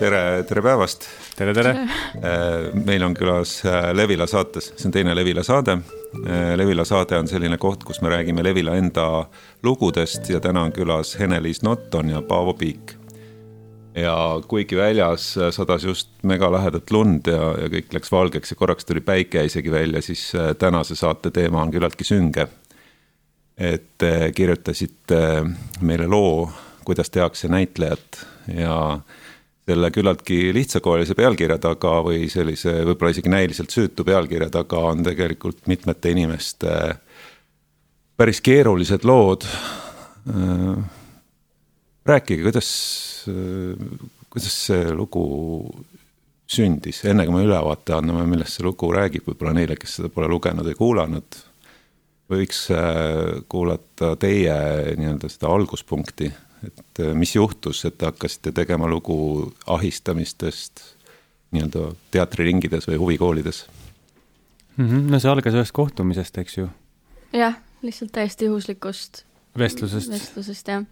äh, tere, tere päevast. tere, tere. Äh, meil on külas äh, Levila saates, see on teine Levila saade. Levila saade on selline koht, kus me räägime Levila enda lugudest ja täna on külas Hene-Liis Notton ja Paavo Piik. ja kuigi väljas sadas just megalähedat lund ja, ja kõik läks valgeks ja korraks tuli päike isegi välja, siis tänase saate teema on küllaltki sünge. et kirjutasite meile loo kuidas tehakse näitlejat ja selle küllaltki lihtsakoelise pealkirja taga või sellise võib-olla isegi näiliselt süütu pealkirja taga on tegelikult mitmete inimeste päris keerulised lood. rääkige, kuidas, kuidas see lugu sündis, enne kui me ülevaate anname, millest see lugu räägib, võib-olla neile, kes seda pole lugenud või kuulanud, võiks kuulata teie nii-öelda seda alguspunkti et äh, mis juhtus, et te hakkasite tegema lugu ahistamistest nii-öelda teatriringides või huvikoolides mm? -hmm. no see algas ühest kohtumisest, eks ju? jah, lihtsalt täiesti juhuslikust vestlusest. vestlusest, jah.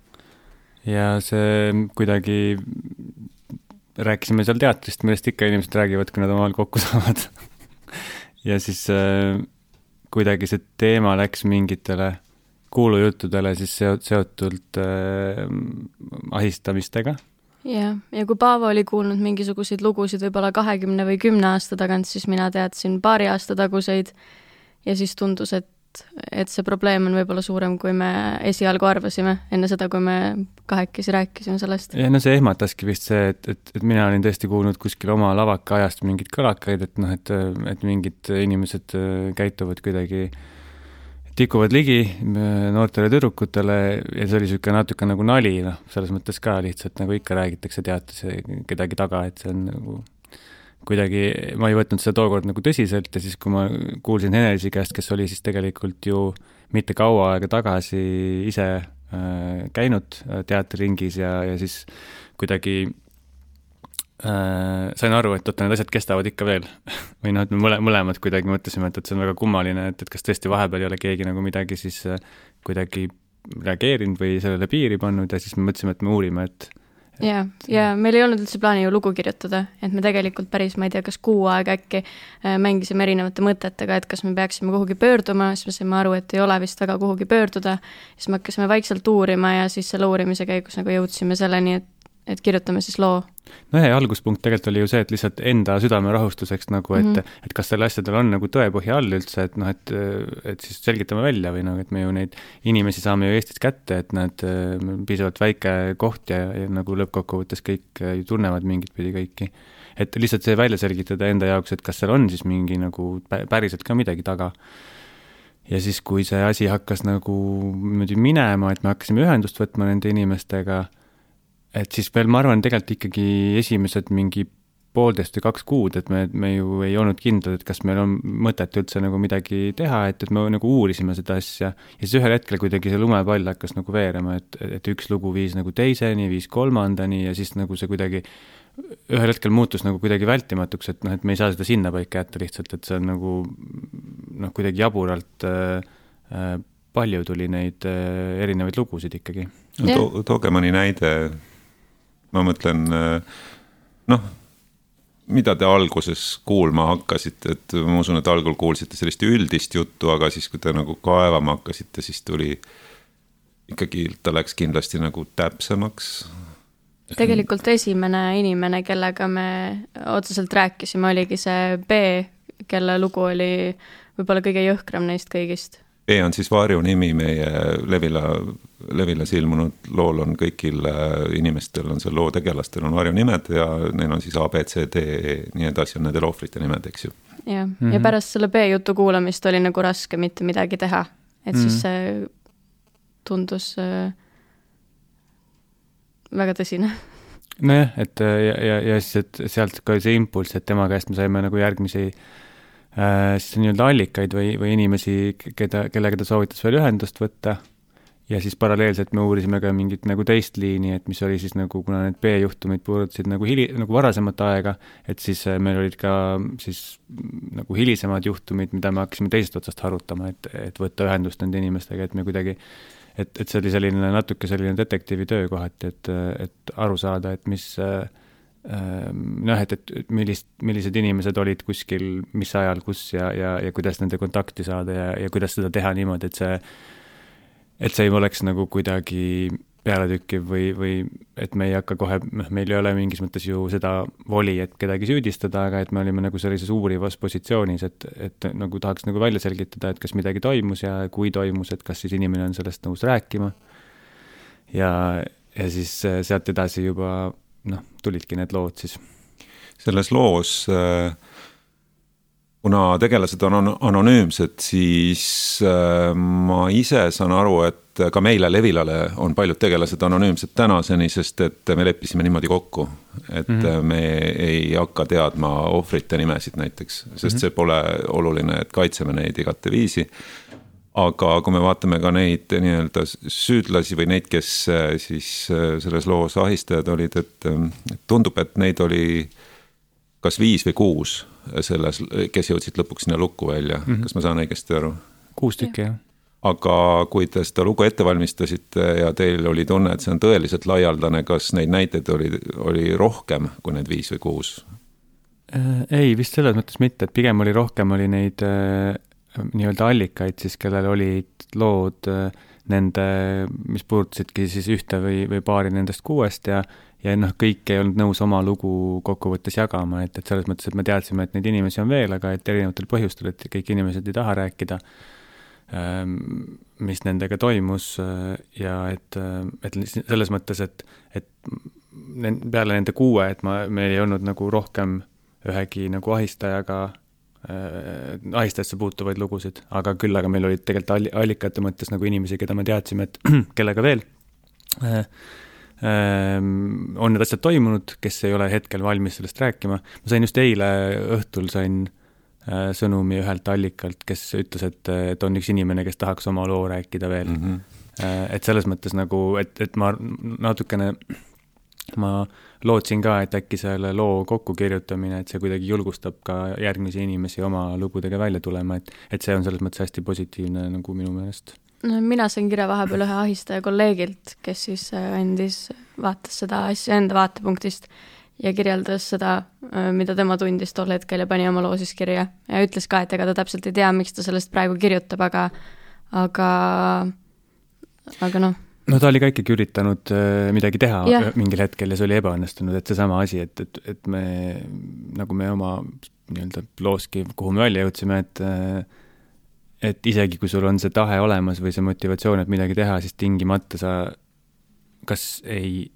ja see kuidagi, rääkisime seal teatrist, millest ikka inimesed räägivad, kui nad omavahel kokku saavad ja siis äh, kuidagi see teema läks mingitele kuulujuttudele siis seot-, seotult äh, ahistamistega. jah, ja kui Paavo oli kuulnud mingisuguseid lugusid võib-olla kahekümne või kümne aasta tagant, siis mina teadsin paari aasta taguseid ja siis tundus, et et see probleem on võib-olla suurem, kui me esialgu arvasime, enne seda, kui me kahekesi rääkisime sellest. ja no see ehmataski vist see, et, et, et mina olin tõesti kuulnud kuskil oma lavaka ajast mingeid kõlakaid, et noh, et, et mingid inimesed äh, käituvad kuidagi äh, tikuvad ligi äh, noortele tüdrukutele ja see oli niisugune natuke nagu nali, noh, selles mõttes ka lihtsalt nagu ikka räägitakse teatris kedagi taga, et see on nagu kuidagi, ma ei võtnud seda tookord nagu tõsiselt ja siis, kui ma kuulsin Henelisi käest, kes oli siis tegelikult ju mitte kaua aega tagasi ise äh, käinud äh, teatriringis ja, ja siis kuidagi äh, sain aru, et oota, need asjad kestavad ikka veel või noh, et me mõle-, mõlemad kuidagi mõtlesime, et, et see on väga kummaline, et, et kas tõesti vahepeal ei ole keegi nagu midagi siis äh, kuidagi reageerinud või sellele piiri pannud ja siis me mõtlesime, et me uurime, et ja, ja meil ei olnud üldse plaani ju lugu kirjutada, et me tegelikult päris, ma ei tea, kas kuu aega äkki äh, mängisime erinevate mõtetega, et kas me peaksime kuhugi pöörduma, siis me saime aru, et ei ole vist väga kuhugi pöörduda. siis me hakkasime vaikselt uurima ja siis selle uurimise käigus nagu jõudsime selleni, et et kirjutame siis loo. no ja alguspunkt tegelikult oli ju see, et lihtsalt enda südame rahustuseks nagu, et mm, -hmm. et kas sellel asjadel on nagu tõepõhja all üldse, et noh, et, et siis selgitame välja või noh, et me ju neid inimesi saame ju Eestis kätte, et nad, piisavalt väike koht ja, ja nagu lõppkokkuvõttes kõik ju tunnevad mingit pidi kõiki. et lihtsalt see välja selgitada enda jaoks, et kas seal on siis mingi nagu päriselt ka midagi taga ja siis, kui see asi hakkas nagu niimoodi minema, et me hakkasime ühendust võtma nende inimestega et siis veel, ma arvan, tegelikult ikkagi esimesed mingi poolteist või kaks kuud, et me, me ju ei olnud kindlad, et kas meil on mõtet üldse nagu midagi teha, et, et me nagu uurisime seda asja. ja siis ühel hetkel kuidagi see lumepall hakkas nagu veerema, et, et üks lugu viis nagu teiseni, viis kolmandani ja siis nagu see kuidagi ühel hetkel muutus nagu kuidagi vältimatuks, et noh, et me ei saa seda sinnapaika jätta lihtsalt, et see on nagu noh, kuidagi jaburalt äh, äh, palju tuli neid äh, erinevaid lugusid ikkagi no, to,. tooge mõni näide ma mõtlen noh, mida te alguses kuulma hakkasite, et ma usun, et algul kuulsite sellist üldist juttu, aga siis, kui te nagu kaevama hakkasite, siis tuli ikkagi, ta läks kindlasti nagu täpsemaks. tegelikult esimene inimene, kellega me otseselt rääkisime, oligi see B, kelle lugu oli võib-olla kõige jõhkram neist kõigist B on siis varjunimi meie Levila, Levilas ilmunud lool on kõigil äh, inimestel on seal loo tegelastel on varjunimed ja neil on siis A, B, C, D, E nii edasi on nende ohvrite nimed, eks ju. jah mm, -hmm. ja mhm. pärast selle B jutu kuulamist oli nagu raske mitte midagi teha, et mm -hmm. siis mhm. see tundus äh, väga tõsine nojah, et ja, ja, ja siis, et sealt ka see impulss, et tema käest me saime nagu järgmisi äh, Äh, siis nii-öelda allikaid või, või inimesi, keda, kellega ta soovitas veel ühendust võtta. Ja siis paralleelselt me uurisime ka mingit nagu teist liini, et mis oli siis nagu, kuna need B-juhtumid puudutasid nagu hili-, nagu varasemat aega, et siis äh, meil olid ka siis nagu hilisemad juhtumid, mida me hakkasime teisest otsast harutama, et, et võtta ühendust nende inimestega, et me kuidagi et, et see oli selline natuke selline detektiivi töö kohati, et, et aru saada, et mis noh, et, et millist, millised inimesed olid kuskil, mis ajal, kus ja, ja, ja kuidas nende kontakti saada ja, ja kuidas seda teha niimoodi, et see, et see ei oleks nagu kuidagi pealetükkiv või, või et me ei hakka kohe, noh, meil ei ole mingis mõttes ju seda voli, et kedagi süüdistada, aga et me olime nagu sellises uurivas positsioonis, et, et nagu tahaks nagu välja selgitada, et kas midagi toimus ja kui toimus, et kas siis inimene on sellest nõus rääkima. ja, ja siis äh, sealt edasi juba noh, tulidki need lood siis. selles loos äh kuna tegelased on anonüümsed, siis äh, ma ise saan aru, et ka meile Levilale on paljud tegelased anonüümsed tänaseni, sest et me leppisime niimoodi kokku. et mm -hmm. me ei hakka teadma ohvrite nimesid näiteks, sest mm -hmm. see pole oluline, et kaitseme neid igateviisi. aga kui me vaatame ka neid nii-öelda süüdlasi või neid, kes äh, siis äh, selles loos ahistajad olid, et tundub, et neid oli kas viis või kuus selles, kes jõudsid lõpuks sinna lukku välja mm, -hmm. kas ma saan õigesti aru? kuus tükki, jah. aga kui te seda lugu ette valmistasite ja teil oli tunne, et see on tõeliselt laialdane, kas neid näiteid oli, oli rohkem kui need viis või kuus? Äh, ei, vist selles mõttes mitte, et pigem oli rohkem, oli neid äh, nii-öelda allikaid siis, kellel olid lood äh, nende, mis puudutasidki siis ühte või, või paari nendest kuuest ja ja noh, kõik ei olnud nõus oma lugu kokkuvõttes jagama, et, et selles mõttes, et me teadsime, et neid inimesi on veel, aga et erinevatel põhjustel, et kõik inimesed ei taha rääkida, ähm, mis nendega toimus äh, ja et, äh, et selles mõttes, et, et peale nende kuue, et ma, meil ei olnud nagu rohkem ühegi nagu ahistajaga äh, ahistajasse puutuvaid lugusid, aga küll, aga meil olid tegelikult allikate mõttes nagu inimesi, keda me teadsime, et kellega veel äh, on need asjad toimunud, kes ei ole hetkel valmis sellest rääkima. ma sain just eile õhtul sain äh, sõnumi ühelt allikalt, kes ütles, et, et on üks inimene, kes tahaks oma loo rääkida veel mm. -hmm. et selles mõttes nagu, et, et ma natukene, ma lootsin ka, et äkki selle loo kokkukirjutamine, et see kuidagi julgustab ka järgmisi inimesi oma lugudega välja tulema, et, et see on selles mõttes hästi positiivne nagu minu meelest no mina sain kirja vahepeal ühe ahistaja kolleegilt, kes siis äh, andis, vaatas seda asja enda vaatepunktist ja kirjeldas seda, äh, mida tema tundis tol hetkel ja pani oma loo siis kirja ja ütles ka, et ega ta täpselt ei tea, miks ta sellest praegu kirjutab, aga, aga, aga noh no ta oli ka ikkagi üritanud äh, midagi teha ja. mingil hetkel ja see oli ebaõnnestunud, et seesama asi, et, et, et me nagu me oma nii-öelda looski, kuhu me välja jõudsime, et et isegi, kui sul on see tahe olemas või see motivatsioon, et midagi teha, siis tingimata sa kas ei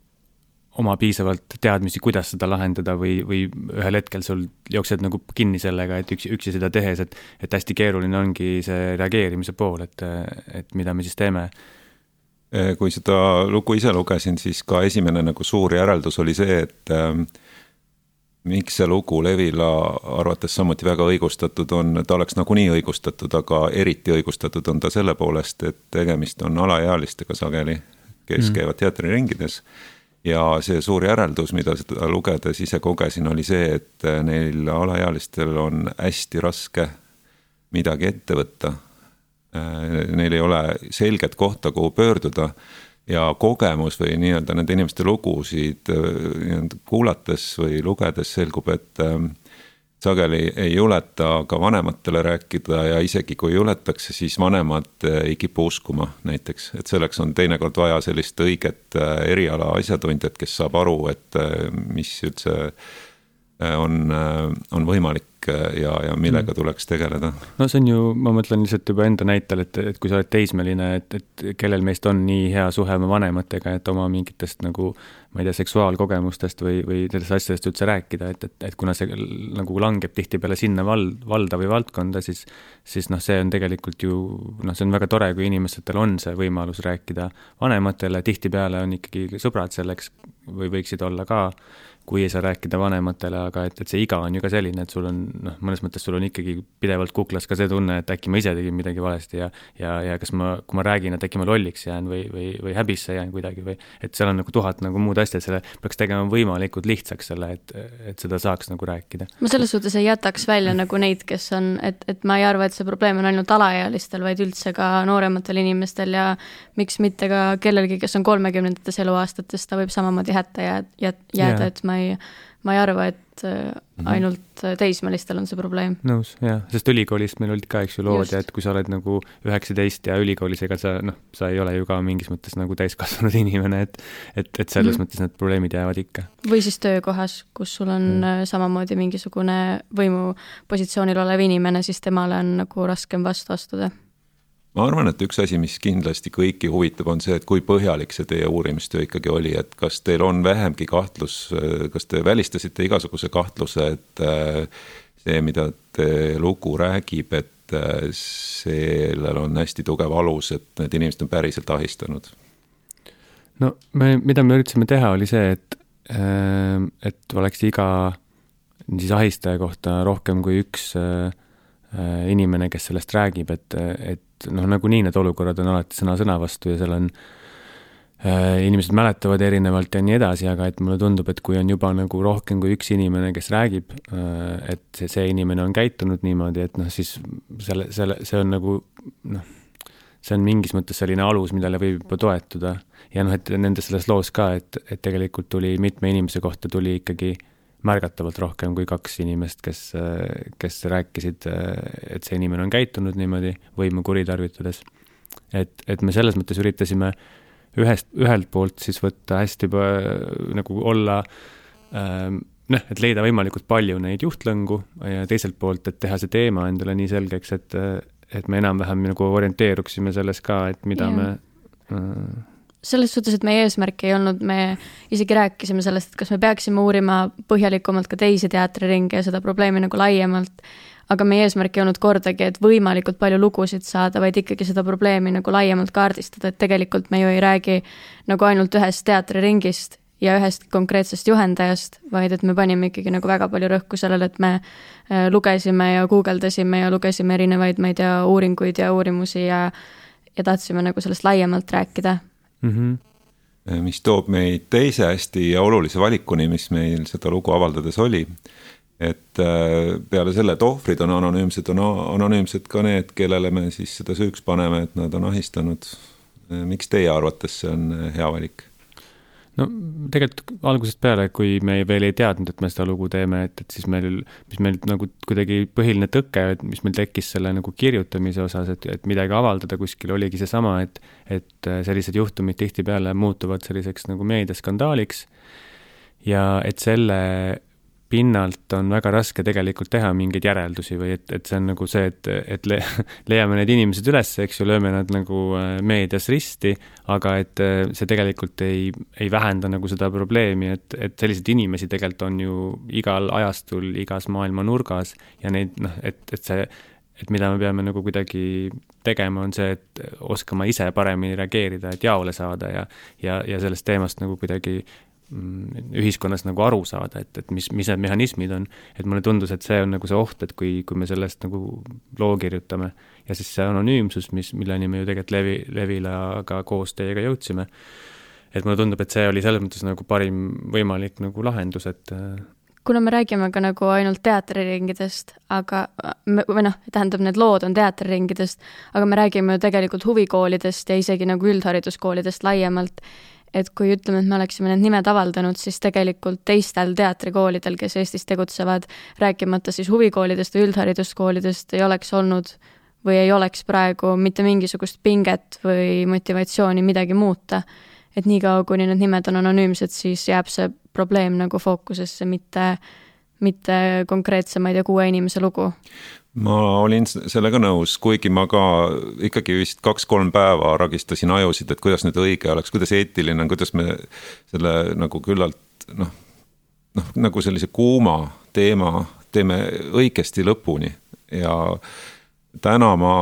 oma piisavalt teadmisi, kuidas seda lahendada või, või ühel hetkel sul jooksed nagu kinni sellega, et üksi, üksi seda tehes, et, et hästi keeruline ongi see reageerimise pool, et, et mida me siis teeme. kui seda lugu ise lugesin, siis ka esimene nagu suur järeldus oli see, et äh, miks see lugu Levila arvates samuti väga õigustatud on, ta oleks nagunii õigustatud, aga eriti õigustatud on ta selle poolest, et tegemist on alaealistega sageli, kes mm. käivad teatriringides. ja see suur järeldus, mida seda lugedes ise kogesin, oli see, et neil alaealistel on hästi raske midagi ette võtta. Neil ei ole selget kohta, kuhu pöörduda ja kogemus või nii-öelda nende inimeste lugusid äh, kuulates või lugedes selgub, et ähm, sageli ei juleta ka vanematele rääkida ja isegi kui juletakse, siis vanemad äh, ei kipu uskuma näiteks, et selleks on teinekord vaja sellist õiget äh, eriala asjatundjat, kes saab aru, et mis üldse on, on võimalik ja, ja millega mm. tuleks tegeleda? no see on ju, ma mõtlen lihtsalt juba enda näitel, et, et kui sa oled teismeline, et, et kellel meist on nii hea suhe oma vanematega, et oma mingitest nagu ma ei tea, seksuaalkogemustest või, või nendest asjadest üldse rääkida, et, et, et kuna see nagu langeb tihtipeale sinna val-, valda või valdkonda, siis siis noh, see on tegelikult ju noh, see on väga tore, kui inimestel on see võimalus rääkida vanematele, tihtipeale on ikkagi sõbrad selleks või võiksid olla ka kui ei saa rääkida vanematele, aga et, et see iga on ju ka selline, et sul on noh, mõnes mõttes sul on ikkagi pidevalt kuklas ka see tunne, et äkki ma ise tegin midagi valesti ja ja, ja kas ma, kui ma räägin, et äkki ma lolliks jään või, või, või häbisse jään kuidagi või et seal on nagu tuhat nagu muud asja, et selle peaks tegema võimalikult lihtsaks selle, et, et seda saaks nagu rääkida. ma selles suhtes ei jätaks välja nagu neid, kes on, et, et ma ei arva, et see probleem on ainult alaealistel, vaid üldse ka noorematel inimestel ja miks mitte ka kellelgi, kes on kolmekümnendates eluaastates, ta võib samamoodi hätta jääda, jääda yeah., et ma ei ma ei arva, et äh, mhm. ainult teismelistel on see probleem. nõus, jah, sest ülikoolist meil olid ka, eks ju, lood ja et kui sa oled nagu üheksateist ja ülikoolis, ega sa noh, sa ei ole ju ka mingis mõttes nagu täiskasvanud inimene, et et, et selles mm -hmm. mõttes need probleemid jäävad ikka. või siis töökohas, kus sul on mm. samamoodi mingisugune võimupositsioonil olev inimene, siis temale on nagu raskem vastu astuda ma arvan, et üks asi, mis kindlasti kõiki huvitab, on see, et kui põhjalik see teie uurimistöö ikkagi oli, et kas teil on vähemgi kahtlus, kas te välistasite igasuguse kahtluse, et äh, see, mida teie lugu räägib, et äh, sellel on hästi tugev alus, et need inimesed on päriselt ahistanud? no me, mida me üritasime teha, oli see, et, äh, et oleks iga siis ahistaja kohta rohkem kui üks inimene, kes sellest räägib, et, et et noh, nagunii need olukorrad on alati sõna sõna vastu ja seal on äh, inimesed mäletavad erinevalt ja nii edasi, aga et mulle tundub, et kui on juba nagu rohkem kui üks inimene, kes räägib äh,, et see, see inimene on käitunud niimoodi, et noh, siis selle, selle, see on nagu noh, see on mingis mõttes selline alus, millele võib juba toetuda. ja noh, et nende selles loos ka, et, et tegelikult tuli mitme inimese kohta tuli ikkagi äh, märgatavalt rohkem kui kaks inimest, kes, kes rääkisid, et see inimene on käitunud niimoodi võimu kuritarvitades. et, et me selles mõttes üritasime ühest, ühelt poolt siis võtta hästi nagu olla ähm, noh, et leida võimalikult palju neid juhtlõngu ja teiselt poolt, et teha see teema endale nii selgeks, et, et me enam-vähem nagu orienteeruksime selles ka, et mida yeah. me äh, selles suhtes, et meie eesmärk ei olnud, me isegi rääkisime sellest, et kas me peaksime uurima põhjalikumalt ka teisi teatriringe ja seda probleemi nagu laiemalt, aga meie eesmärk ei olnud kordagi, et võimalikult palju lugusid saada, vaid ikkagi seda probleemi nagu laiemalt kaardistada, et tegelikult me ju ei räägi nagu ainult ühest teatriringist ja ühest konkreetsest juhendajast, vaid et me panime ikkagi nagu väga palju rõhku sellele, et me äh, lugesime ja guugeldasime ja lugesime erinevaid, ma ei tea, uuringuid ja uurimusi ja ja tahtsime nagu sellest laiemalt rääkida mm. -hmm. mis toob meid teise hästi olulise valikuni, mis meil seda lugu avaldades oli. et äh, peale selle, et ohvrid on anonüümsed, on anonüümsed ka need, kellele me siis seda süüks paneme, et nad on ahistanud. miks teie arvates see on hea valik? No tegelikult algusest peale, kui me veel ei teadnud, et me seda lugu teeme, et, et siis meil, mis meil nagu kuidagi põhiline tõke, et mis meil tekkis selle nagu kirjutamise osas, et, et midagi avaldada kuskil, oligi seesama, et, et sellised juhtumid tihtipeale muutuvad selliseks nagu meediaskandaaliks. Ja et selle pinnalt on väga raske tegelikult teha mingeid järeldusi või et, et see on nagu see, et, et le, leiame need inimesed üles, eks ju, lööme nad nagu äh, meedias risti, aga et äh, see tegelikult ei, ei vähenda nagu seda probleemi, et, et selliseid inimesi tegelikult on ju igal ajastul, igas maailma nurgas ja neid noh, et, et see et mida me peame nagu kuidagi tegema, on see, et oskama ise paremini reageerida, et jaole saada ja, ja, ja sellest teemast nagu kuidagi ühiskonnas nagu aru saada, et, et mis, mis need mehhanismid on. et mulle tundus, et see on nagu see oht, et kui, kui me sellest nagu loo kirjutame ja siis see anonüümsus, mis, milleni me ju tegelikult Levi, Levilaga koos teiega jõudsime. et mulle tundub, et see oli selles mõttes nagu parim võimalik nagu lahendus, et kuna me räägime ka nagu ainult teatriringidest, aga või noh, tähendab, need lood on teatriringidest, aga me räägime ju tegelikult huvikoolidest ja isegi nagu üldhariduskoolidest laiemalt et kui ütleme, et me oleksime need nimed avaldanud, siis tegelikult teistel teatrikoolidel, kes Eestis tegutsevad, rääkimata siis huvikoolidest või üldhariduskoolidest, ei oleks olnud või ei oleks praegu mitte mingisugust pinget või motivatsiooni midagi muuta. et niikaua, kuni need nimed on anonüümsed, siis jääb see probleem nagu fookusesse, mitte, mitte konkreetse, ma ei tea, kuue inimese lugu ma olin sellega nõus, kuigi ma ka ikkagi vist kaks-kolm päeva ragistasin ajusid, et kuidas nüüd õige oleks, kuidas eetiline on, kuidas me selle nagu küllalt noh, noh nagu sellise kuuma teema teeme õigesti lõpuni. Ja täna ma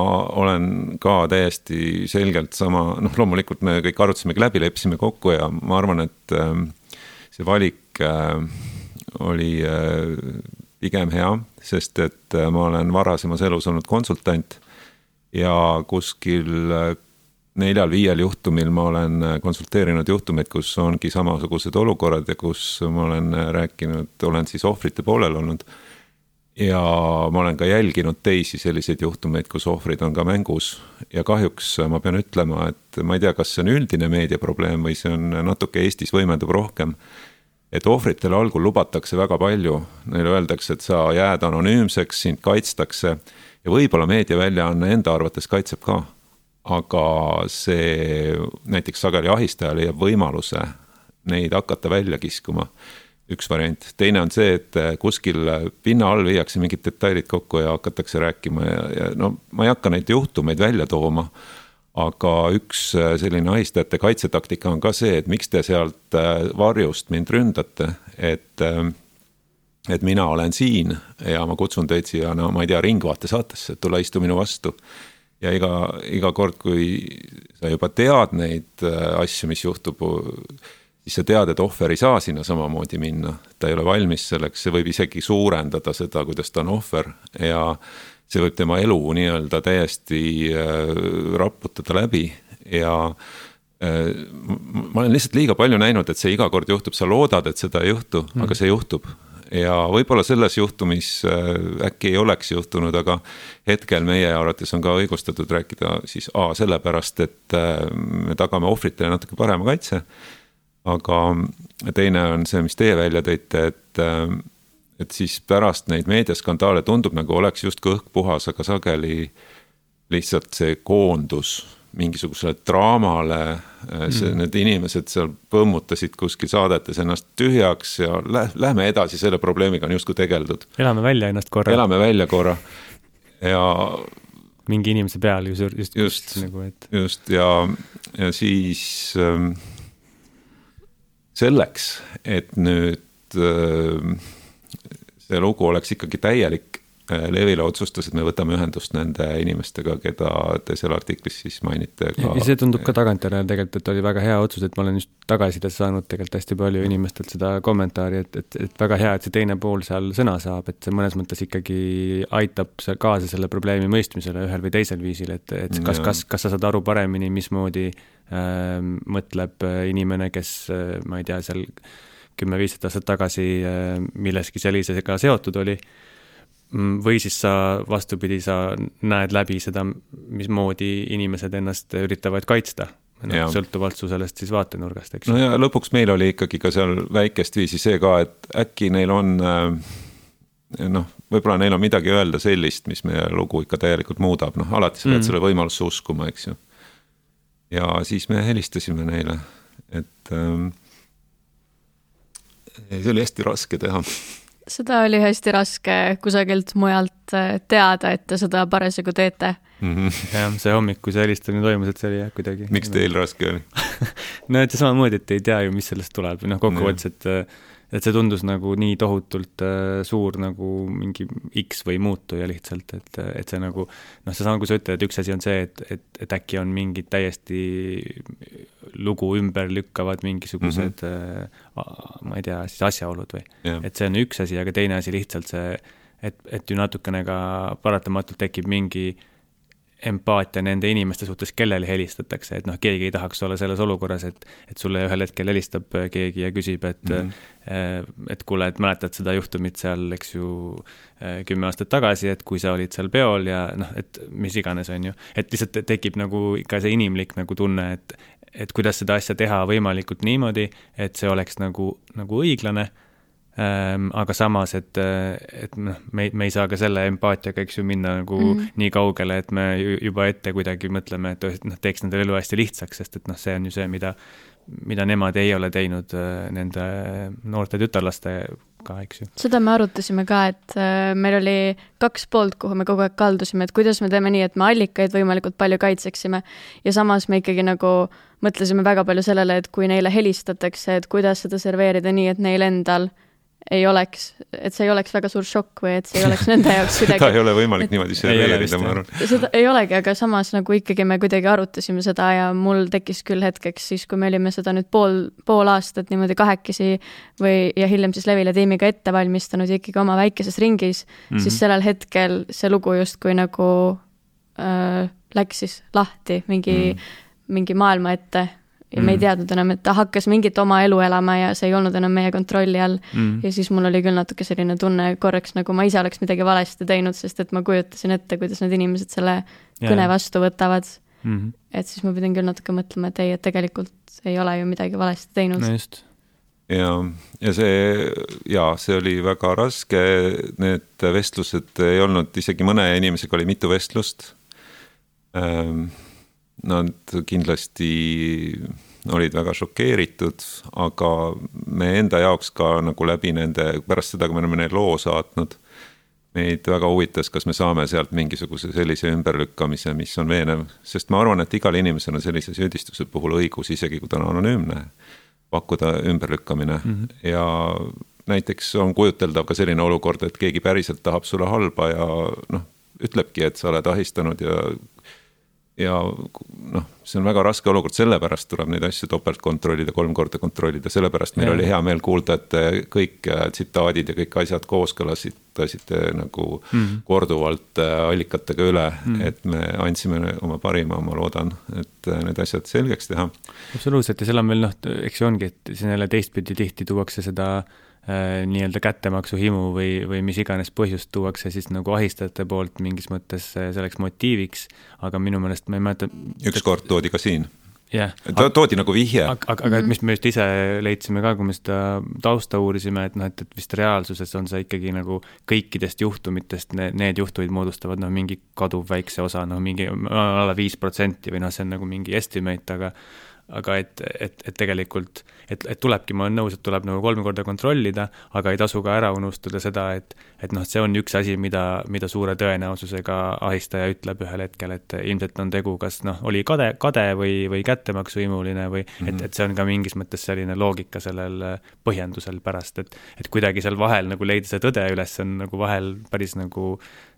olen ka täiesti selgelt sama, noh, loomulikult me kõik arutasimegi läbi, leppisime kokku ja ma arvan, et ähm, see valik äh, oli äh, pigem hea, sest et ma olen varasemas elus olnud konsultant ja kuskil neljal-viiel juhtumil ma olen konsulteerinud juhtumeid, kus ongi samasugused olukorrad ja kus ma olen rääkinud, olen siis ohvrite poolel olnud. ja ma olen ka jälginud teisi selliseid juhtumeid, kus ohvrid on ka mängus ja kahjuks ma pean ütlema, et ma ei tea, kas see on üldine meediaprobleem või see on natuke Eestis võimendub rohkem et ohvritele algul lubatakse väga palju, neile öeldakse, et sa jääd anonüümseks, sind kaitstakse ja võib-olla meediaväljaanne enda arvates kaitseb ka aga see näiteks sageli ahistajale jääb võimaluse neid hakata välja kiskuma. üks variant, teine on see, et kuskil pinna all viiakse mingid detailid kokku ja hakatakse rääkima ja, ja no ma ei hakka neid juhtumeid välja tooma. Aga üks selline ahistajate kaitsetaktika on ka see, et miks te sealt varjust mind ründate, et et mina olen siin ja ma kutsun teid siia, no ma ei tea, Ringvaate saatesse, tule istu minu vastu. Ja iga, iga kord, kui sa juba tead neid äh, asju, mis juhtub, siis sa tead, et ohver ei saa sinna samamoodi minna, ta ei ole valmis selleks, see võib isegi suurendada seda, kuidas ta on ohver. Ja see võib tema elu nii-öelda täiesti äh, raputada läbi ja äh, ma olen lihtsalt liiga palju näinud, et see iga kord juhtub, sa loodad, et seda ei juhtu mm., aga see juhtub ja võib-olla selles juhtumis äh, äkki ei oleks juhtunud, aga hetkel meie arvates on ka õigustatud rääkida siis A sellepärast, et me tagame ohvritele natuke parema kaitse. aga teine on see, mis teie välja tõite, et, et siis pärast neid meediaskandaale tundub nagu oleks justkui õhk puhas, aga sageli lihtsalt see koondus mingisugusele draamale, see mm., need inimesed seal põmmutasid kuskil saadetes ennast tühjaks ja lä lähme edasi, selle probleemiga on justkui tegeldud. elame välja ennast korra. elame välja korra ja. mingi inimese peal just, just, just nagu, et. just ja, ja siis ähm, selleks, et nüüd äh, see lugu oleks ikkagi täielik Äh, Levila otsustas, et me võtame ühendust nende inimestega, keda te seal artiklis siis mainite ka. ja see tundub ka tagantjärele tegelikult, et oli väga hea otsus, et ma olen just tagasisidet saanud tegelikult hästi palju inimestelt seda kommentaari, et, et, et väga hea, et see teine pool seal sõna saab, et see mõnes mõttes ikkagi aitab kaasa selle probleemi mõistmisele ühel või teisel viisil, et, et kas, kas, kas sa saad aru paremini, mismoodi äh, mõtleb inimene, kes äh, ma ei tea, seal kümme-viisteist aastat tagasi äh, milleski sellisega seotud oli Mm, või siis sa vastupidi, sa näed läbi seda, mismoodi inimesed ennast üritavad kaitsta. noh, sõltuvalt su sellest siis vaatenurgast, eks. no ja lõpuks meil oli ikkagi ka seal väikest viisi see ka, et äkki neil on äh, noh, võib-olla neil on midagi öelda sellist, mis meie lugu ikka täielikult muudab, noh alati sa pead mm. selle võimalusse uskuma, eks ju. ja siis me helistasime neile, et ähm, see oli hästi raske teha seda oli hästi raske kusagilt mujalt äh, teada, et te seda parasjagu teete mm. -hmm. jah, see hommik, kui see helistamine toimus, et see oli jah, kuidagi. miks teil raske oli no et samamoodi, et ei tea ju, mis sellest tuleb, noh kokkuvõttes, et äh, et see tundus nagu nii tohutult äh, suur nagu mingi X või muutuja lihtsalt, et, et see nagu noh, seesama, kui sa ütled, et üks asi on see, et, et, et äkki on mingid täiesti lugu ümber lükkavad mingisugused mm, -hmm. ma ei tea, siis asjaolud või yeah., et see on üks asi, aga teine asi lihtsalt see, et, et ju natukene ka paratamatult tekib mingi äh, empaatia nende inimeste suhtes, kellele helistatakse, et noh, keegi ei tahaks olla selles olukorras, et, et sulle ühel hetkel helistab keegi ja küsib, et mm, -hmm. et kuule, et mäletad seda juhtumit seal, eks ju, äh, kümme aastat tagasi, et kui sa olid seal peol ja noh, et mis iganes, on ju. et lihtsalt tekib nagu ikka see inimlik nagu tunne, et, et kuidas seda asja teha võimalikult niimoodi, et see oleks nagu, nagu õiglane. Ehm, aga samas, et, et noh, me, me ei saa ka selle empaatiaga, eks ju, minna nagu mm nii kaugele, et me juba ette kuidagi mõtleme, et noh, teeks nendele elu hästi lihtsaks, sest et noh, see on ju see, mida, mida nemad ei ole teinud äh, nende noorte tütarlastega, eks ju. seda me arutasime ka, et äh, meil oli kaks poolt, kuhu me kogu aeg kaldusime, et kuidas me teeme nii, et me allikaid võimalikult palju kaitseksime ja samas me ikkagi nagu mõtlesime väga palju sellele, et kui neile helistatakse, et kuidas seda serveerida nii, et neil endal ei oleks, et see ei oleks väga suur šokk või et see ei oleks nende jaoks kuidagi seda ei ole võimalik niimoodi serveerida, ma arvan. seda ei olegi, aga samas nagu ikkagi me kuidagi arutasime seda ja mul tekkis küll hetkeks siis, kui me olime seda nüüd pool, pool aastat niimoodi kahekesi või, ja hiljem siis Levila tiimiga ette valmistanud ja ikkagi oma väikeses ringis mm, -hmm. siis sellel hetkel see lugu justkui nagu äh, läks siis lahti mingi mm, -hmm. mingi maailma ette ja me ei mm. teadnud enam, et ta hakkas mingit oma elu elama ja see ei olnud enam meie kontrolli all mm.. ja siis mul oli küll natuke selline tunne korraks, nagu ma ise oleks midagi valesti teinud, sest et ma kujutasin ette, kuidas need inimesed selle yeah. kõne vastu võtavad mm. -hmm. et siis ma pidin küll natuke mõtlema, et ei, et tegelikult ei ole ju midagi valesti teinud. no just ja, ja see ja see oli väga raske, need vestlused ei olnud, isegi mõne inimesega oli mitu vestlust ähm, Nad kindlasti olid väga šokeeritud, aga me enda jaoks ka nagu läbi nende, pärast seda, kui me oleme neile loo saatnud, meid väga huvitas, kas me saame sealt mingisuguse sellise ümberlükkamise, mis on veenev, sest ma arvan, et igal inimesel on sellise süüdistuse puhul õigus, isegi kui ta on anonüümne, pakkuda ümberlükkamine mm -hmm. ja näiteks on kujuteldav ka selline olukord, et keegi päriselt tahab sulle halba ja noh, ütlebki, et sa oled ahistanud ja ja noh, see on väga raske olukord, sellepärast tuleb neid asju topelt kontrollida, kolm korda kontrollida, sellepärast meil ja. oli hea meel kuulda, et kõik äh, tsitaadid ja kõik asjad kooskõlastasite nagu mm -hmm. korduvalt äh, allikatega üle mm, -hmm. et me andsime oma parima, ma loodan, et äh, need asjad selgeks teha. absoluutselt ja seal on veel noh, eks ju ongi, et siin jälle teistpidi tihti tuuakse seda Äh, nii-öelda kättemaksuhimu või, või mis iganes põhjust tuuakse siis nagu ahistajate poolt mingis mõttes äh, selleks motiiviks, aga minu meelest ma ei mäleta. ükskord toodi ka siin jah yeah.. toodi nagu vihje. aga, aga, aga mis me just ise leidsime ka, kui me seda tausta uurisime, et noh, et, et vist reaalsuses on see ikkagi nagu kõikidest juhtumitest need, need juhtumid moodustavad noh, mingi kaduvväikse osa, noh, mingi alla viis protsenti või noh, see on nagu mingi estimate, aga aga et, et, et tegelikult, et, et tulebki, ma olen nõus, et tuleb nagu kolm korda kontrollida, aga ei tasu ka ära unustada seda, et, et noh, see on üks asi, mida, mida suure tõenäosusega ahistaja ütleb ühel hetkel, et ilmselt on tegu kas noh, oli kade, kade või, või kättemaksuhimuline või mm -hmm. et, mhm. et see on ka mingis mõttes selline loogika sellel põhjendusel pärast, et, et kuidagi seal vahel nagu leida see tõde üles on nagu vahel päris nagu Äh,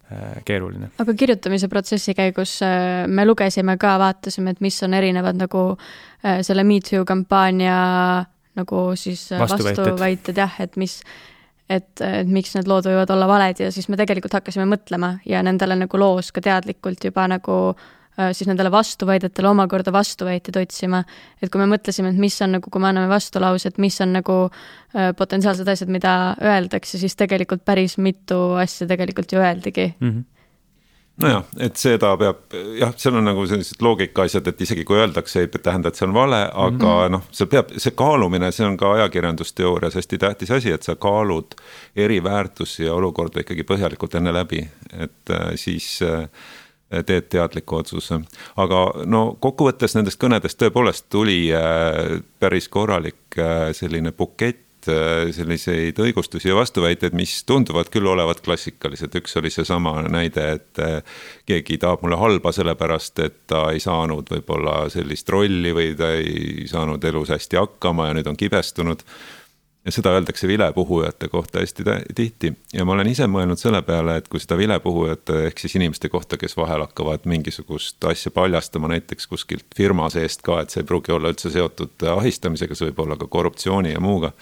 keeruline. aga kirjutamise protsessi käigus äh, me lugesime ka, vaatasime, et mis on erinevad nagu äh, selle Me Too kampaania nagu siis vastuväited jah, et mis, et, et miks need lood võivad olla valed ja siis me tegelikult hakkasime mõtlema ja nendele nagu loos ka teadlikult juba nagu äh, Äh, siis nendele vastuväidetele omakorda vastuväiteid otsima. et kui me mõtlesime, et mis on nagu, kui me anname vastulause, et mis on nagu äh, potentsiaalsed asjad, mida öeldakse, siis tegelikult päris mitu asja tegelikult ju öeldigi mm. -hmm nojah, et seda peab jah, seal on nagu sellised loogika asjad, et isegi kui öeldakse, ei tähenda, et see on vale, aga mm -hmm. noh, see peab, see kaalumine, see on ka ajakirjandusteoorias hästi tähtis asi, et sa kaalud eri väärtusi ja olukorda ikkagi põhjalikult enne läbi, et äh, siis äh, teed teadliku otsuse. aga no kokkuvõttes nendest kõnedest tõepoolest tuli äh, päris korralik äh, selline bukett äh, selliseid õigustusi ja vastuväiteid, mis tunduvad küll olevat klassikalised, üks oli seesama näide, et keegi tahab mulle halba sellepärast, et ta ei saanud võib-olla sellist rolli või ta ei saanud elus hästi hakkama ja nüüd on kibestunud ja seda öeldakse vilepuhujate kohta hästi tihti ja ma olen ise mõelnud selle peale, et kui seda vilepuhujate ehk siis inimeste kohta, kes vahel hakkavad mingisugust asja paljastama näiteks kuskilt firma seest ka, et see ei pruugi olla üldse seotud ahistamisega, see võib olla ka korruptsiooni ja muuga.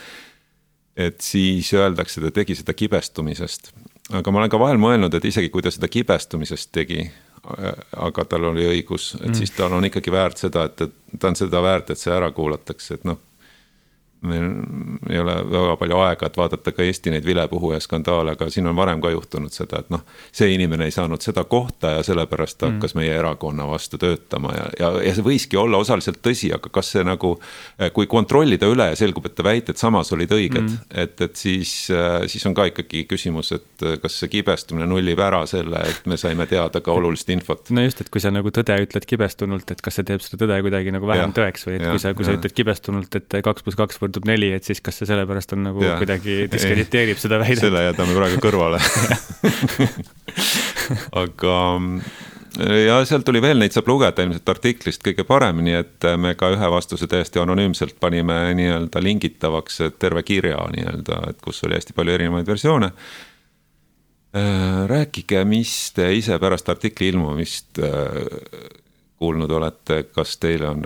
et siis öeldakse, ta tegi seda kibestumisest, aga ma olen ka vahel mõelnud, et isegi kui ta seda kibestumisest tegi, aga tal oli õigus, et mm. siis tal on ikkagi väärt seda, et ta on seda väärt, et see ära kuulatakse, et noh meil ei ole väga palju aega, et vaadata ka Eesti neid vilepuhuja skandaale, aga siin on varem ka juhtunud seda, et noh, see inimene ei saanud seda kohta ja sellepärast ta mm. hakkas meie erakonna vastu töötama ja, ja, ja see võiski olla osaliselt tõsi, aga kas see nagu, kui kontrollida üle ja selgub, et ta väited samas olid õiged mm., et, et siis, siis on ka ikkagi küsimus, et kas see kibestumine nullib ära selle, et me saime teada ka olulist infot. no just, et kui sa nagu tõde ütled kibestunult, et kas see teeb seda tõde kuidagi nagu vähem ja, tõeks või et ja, kui sa, kui ja. sa ütled kibestunult, et kaks pluss kaks võrdub neli, et siis kas see sellepärast on nagu ja, kuidagi diskrediteerib seda väidet? selle jätame praegu kõrvale aga ja sealt tuli veel, neid saab lugeda ilmselt artiklist kõige paremini, et me ka ühe vastuse täiesti anonüümselt panime nii-öelda lingitavaks terve kirja nii-öelda, et kus oli hästi palju erinevaid versioone. Rääkige, mis te ise pärast artikli ilmumist kuulnud olete, kas teile on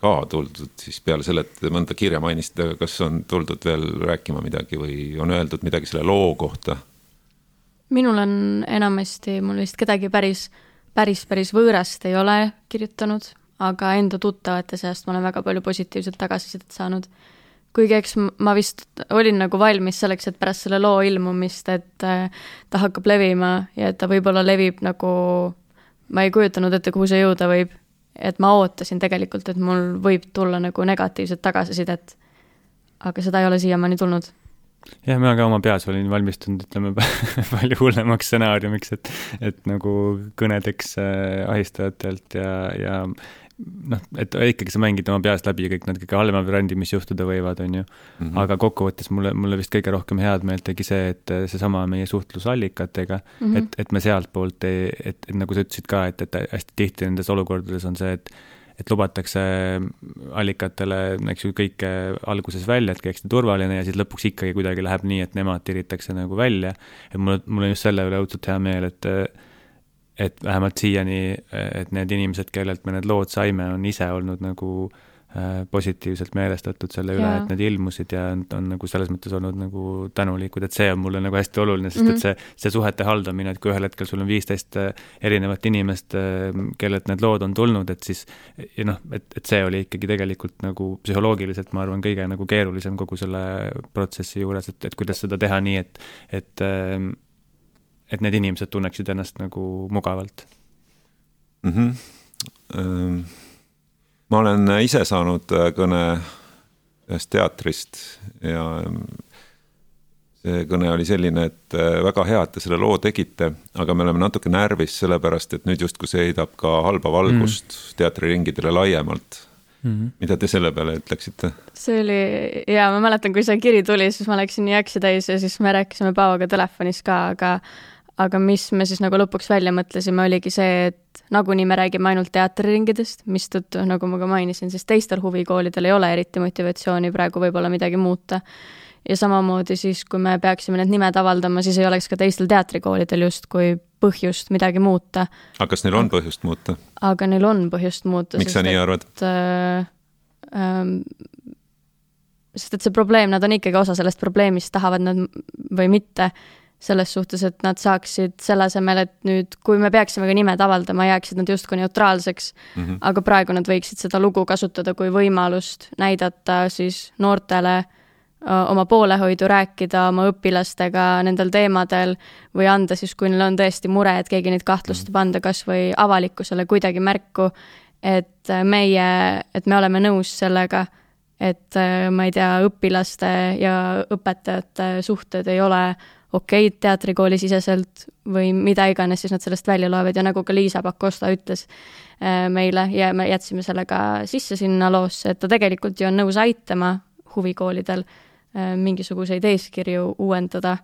ka tuldud siis peale selle, et mõnda kirja mainisite, kas on tuldud veel rääkima midagi või on öeldud midagi selle loo kohta? minul on enamasti, mul vist kedagi päris päris, päris võõrast ei ole kirjutanud, aga enda tuttavate seast ma olen väga palju positiivset tagasisidet saanud. kuigi eks ma vist olin nagu valmis selleks, et pärast selle loo ilmumist, et äh, ta hakkab levima ja et ta võib-olla levib nagu, ma ei kujutanud ette, kuhu see jõuda võib. Et ma ootasin tegelikult, et mul võib tulla nagu negatiivset tagasisidet. aga seda ei ole siiamaani tulnud jah, mina ka oma peas olin valmistunud, ütleme palju hullemaks stsenaariumiks, et, et nagu kõnedeks äh, ahistajatelt ja, ja noh, et ikkagi sa mängid oma peast läbi kõik need kõige halvemad variandid, mis juhtuda võivad, on ju mm. -hmm. aga kokkuvõttes mulle, mulle vist kõige rohkem head meelt tegi see, et seesama meie suhtlusallikatega mm, -hmm. et, et me sealtpoolt ei, et, et nagu sa ütlesid ka, et, et hästi tihti nendes olukordades on see, et et lubatakse allikatele, eks ju, kõike alguses välja, et kõik hästi turvaline ja siis lõpuks ikkagi kuidagi läheb nii, et nemad tiritakse nagu välja. et mul, mul on just selle üle õudselt hea meel, et et vähemalt siiani, et need inimesed, kellelt me need lood saime, on ise olnud nagu äh, positiivselt meelestatud selle üle, et need ilmusid ja on, on nagu selles mõttes olnud nagu tänulikud, et see on mulle nagu hästi oluline, sest mm -hmm. et mhm. see, see suhete haldamine, et kui ühel hetkel sul on viisteist äh, erinevat inimest, äh, kellelt need lood on tulnud, et siis ja noh, et, et see oli ikkagi tegelikult nagu psühholoogiliselt, ma arvan, kõige nagu keerulisem kogu selle protsessi juures, et, et kuidas seda teha nii, et, et et need inimesed tunneksid ennast nagu mugavalt mm. -hmm. Ma olen ise saanud äh, kõne ühest teatrist ja ähm, see kõne oli selline, et äh, väga hea, et te selle loo tegite, aga me oleme natuke närvis, sellepärast et nüüd justkui see heidab ka halba valgust mm. teatriringidele laiemalt mm. -hmm. mida te selle peale ütleksite? see oli, jaa, ma mäletan, kui see kiri tuli, siis ma läksin nii äksi täis ja siis me rääkisime Paavoga telefonis ka, aga aga mis me siis nagu lõpuks välja mõtlesime, oligi see, et nagunii me räägime ainult teatriringidest, mistõttu, nagu ma ka mainisin, siis teistel huvikoolidel ei ole eriti motivatsiooni praegu võib-olla midagi muuta. ja samamoodi siis, kui me peaksime need nimed avaldama, siis ei oleks ka teistel teatrikoolidel justkui põhjust midagi muuta. aga kas neil on põhjust muuta? aga neil on põhjust muuta. miks sa nii arvad äh,? Äh, sest et see probleem, nad on ikkagi osa sellest probleemist, tahavad nad või mitte selles suhtes, et nad saaksid selle asemel, et nüüd, kui me peaksime ka nimed avaldama, jääksid nad justkui neutraalseks mm, -hmm. aga praegu nad võiksid seda lugu kasutada kui võimalust näidata siis noortele oma poolehoidu, rääkida oma õpilastega nendel teemadel või anda siis, kui neil on tõesti mure, et keegi neid kahtlustab, mhm. anda kas või avalikkusele kuidagi märku, et meie, et me oleme nõus sellega, et ma ei tea, õpilaste ja õpetajate suhted ei ole okeid teatrikooli siseselt või mida iganes siis nad sellest välja loevad ja nagu ka Liisa Pakosta ütles äh, meile ja me jätsime selle ka sisse sinna loosse, et ta tegelikult ju on nõus aitama huvikoolidel äh, mingisuguseid eeskirju uuendada.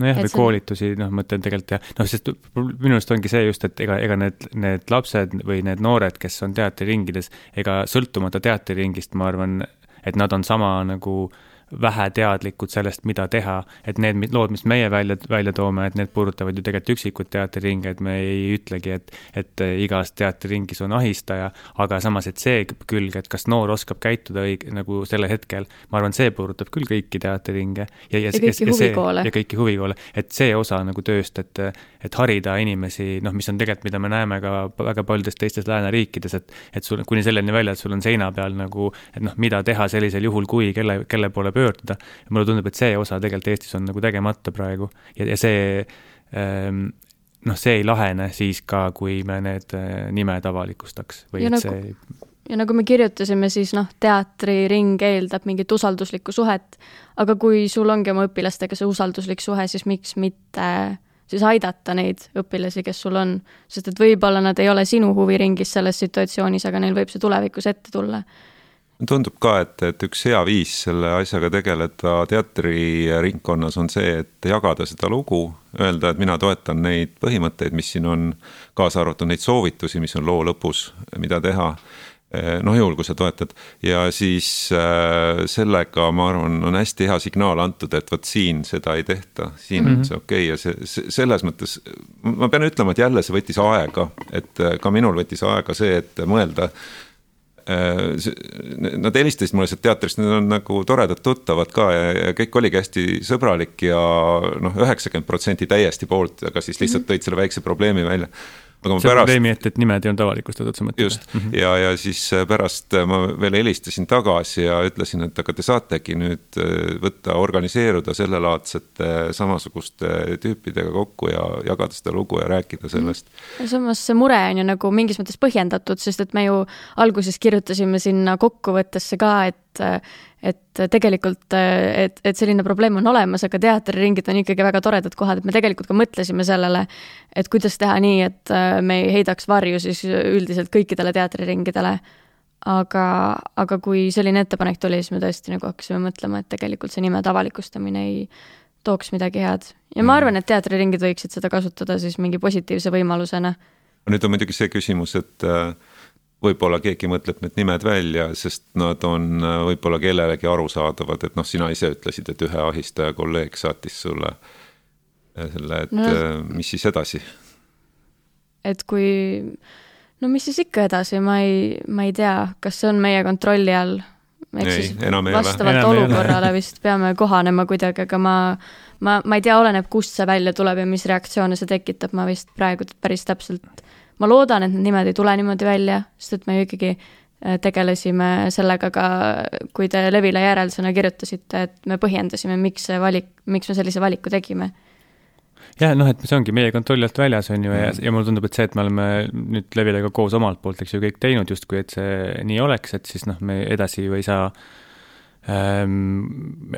Nojah, või koolitusi, noh, ma ütlen tegelikult jah, noh, sest minu arust ongi see just, et ega, ega need, need lapsed või need noored, kes on teatriringides, ega sõltumata teatriringist, ma arvan, et nad on sama nagu äh, väheteadlikud sellest, mida teha, et need lood, mis meie välja, välja toome, et need puudutavad ju tegelikult üksikuid teatriringe, et me ei ütlegi, et, et igas teatriringis on ahistaja, aga samas, et see külg, et kas noor oskab käituda õige, nagu sellel hetkel, ma arvan, see puudutab küll kõiki teatriringe. ja, ja, ja kõiki ja, huvikoole. ja kõiki huvikoole, et see osa nagu tööst, et, et harida inimesi, noh, mis on tegelikult, mida me näeme ka väga paljudes teistes lääneriikides, et, et sul kuni selleni välja, et sul on seina peal nagu, et noh, mida teha sellisel juhul, kui kelle, kelle poole pöörduda. Mulle tundub, et see osa tegelikult Eestis on nagu tegemata praegu. Ja, ja see ähm, noh, see ei lahene siis ka, kui me need äh, nimed avalikustaks või ja et nagu, see ja nagu me kirjutasime, siis noh, teatriring eeldab mingit usalduslikku suhet, aga kui sul ongi oma õpilastega see usalduslik suhe, siis miks mitte siis aidata neid õpilasi, kes sul on, sest et võib-olla nad ei ole sinu huviringis selles situatsioonis, aga neil võib see tulevikus ette tulla tundub ka, et, et üks hea viis selle asjaga tegeleda teatriringkonnas on see, et jagada seda lugu, öelda, et mina toetan neid põhimõtteid, mis siin on, kaasa arvatud neid soovitusi, mis on loo lõpus, mida teha noh, juhul kui sa toetad ja siis äh, sellega ma arvan, on hästi hea signaal antud, et vot siin seda ei tehta, siin mm -hmm. on see okei okay. ja see, see selles mõttes. ma pean ütlema, et jälle see võttis aega, et ka minul võttis aega see, et mõelda Äh, nad helistasid mulle sealt teatrist, need on nagu toredad tuttavad ka ja, ja kõik oligi hästi sõbralik ja noh, üheksakümmend protsenti täiesti poolt, aga siis lihtsalt mhm. tõid selle väikse probleemi välja aga ma see pärast. probleemi, et, et nimed ei olnud avalikustatud, sa mõtled? just mm, -hmm. ja, ja siis äh, pärast äh, ma veel helistasin tagasi ja ütlesin, et aga te saategi nüüd äh, võtta, organiseeruda sellelaadsete samasuguste tüüpidega kokku ja jagada seda lugu ja rääkida mhm. sellest mm. -hmm. samas see mure on ju nagu mingis mõttes põhjendatud, sest et me ju alguses kirjutasime sinna kokkuvõttesse ka, et et tegelikult, et, et selline probleem on olemas, aga teatriringid on ikkagi väga toredad kohad, et me tegelikult ka mõtlesime sellele, et kuidas teha nii, et äh, me ei heidaks varju siis üldiselt kõikidele teatriringidele. aga, aga kui selline ettepanek tuli, siis me tõesti nagu hakkasime mõtlema, et tegelikult see nimede avalikustamine ei tooks midagi head. ja ma mm. arvan, et teatriringid võiksid seda kasutada siis mingi positiivse võimalusena. nüüd on muidugi see küsimus, et äh, võib-olla keegi mõtleb need nimed välja, sest nad on äh, võib-olla kellelegi arusaadavad, et noh, sina ise ütlesid, et ühe ahistaja kolleeg saatis sulle äh, selle, et no, äh, mis siis edasi? et kui, no mis siis ikka edasi, ma ei, ma ei tea, kas see on meie kontrolli all. ehk siis vastavalt olukorrale vist peame kohanema kuidagi, aga ma, ma, ma ei tea, oleneb, kust see välja tuleb ja mis reaktsioone see tekitab, ma vist praegu päris täpselt ma loodan, et need nimed ei tule niimoodi välja, sest et me ju ikkagi äh, tegelesime sellega ka, kui te Levile järeldusena kirjutasite, et me põhjendasime, miks see valik, miks me sellise valiku tegime. Jah, noh, et see ongi meie kontrolli alt väljas, on ju, ja, ja mulle tundub, et see, et me oleme nüüd Levilega koos omalt poolt, eks ju, kõik teinud justkui, et see nii oleks, et siis noh, me edasi ju ei saa Ehm,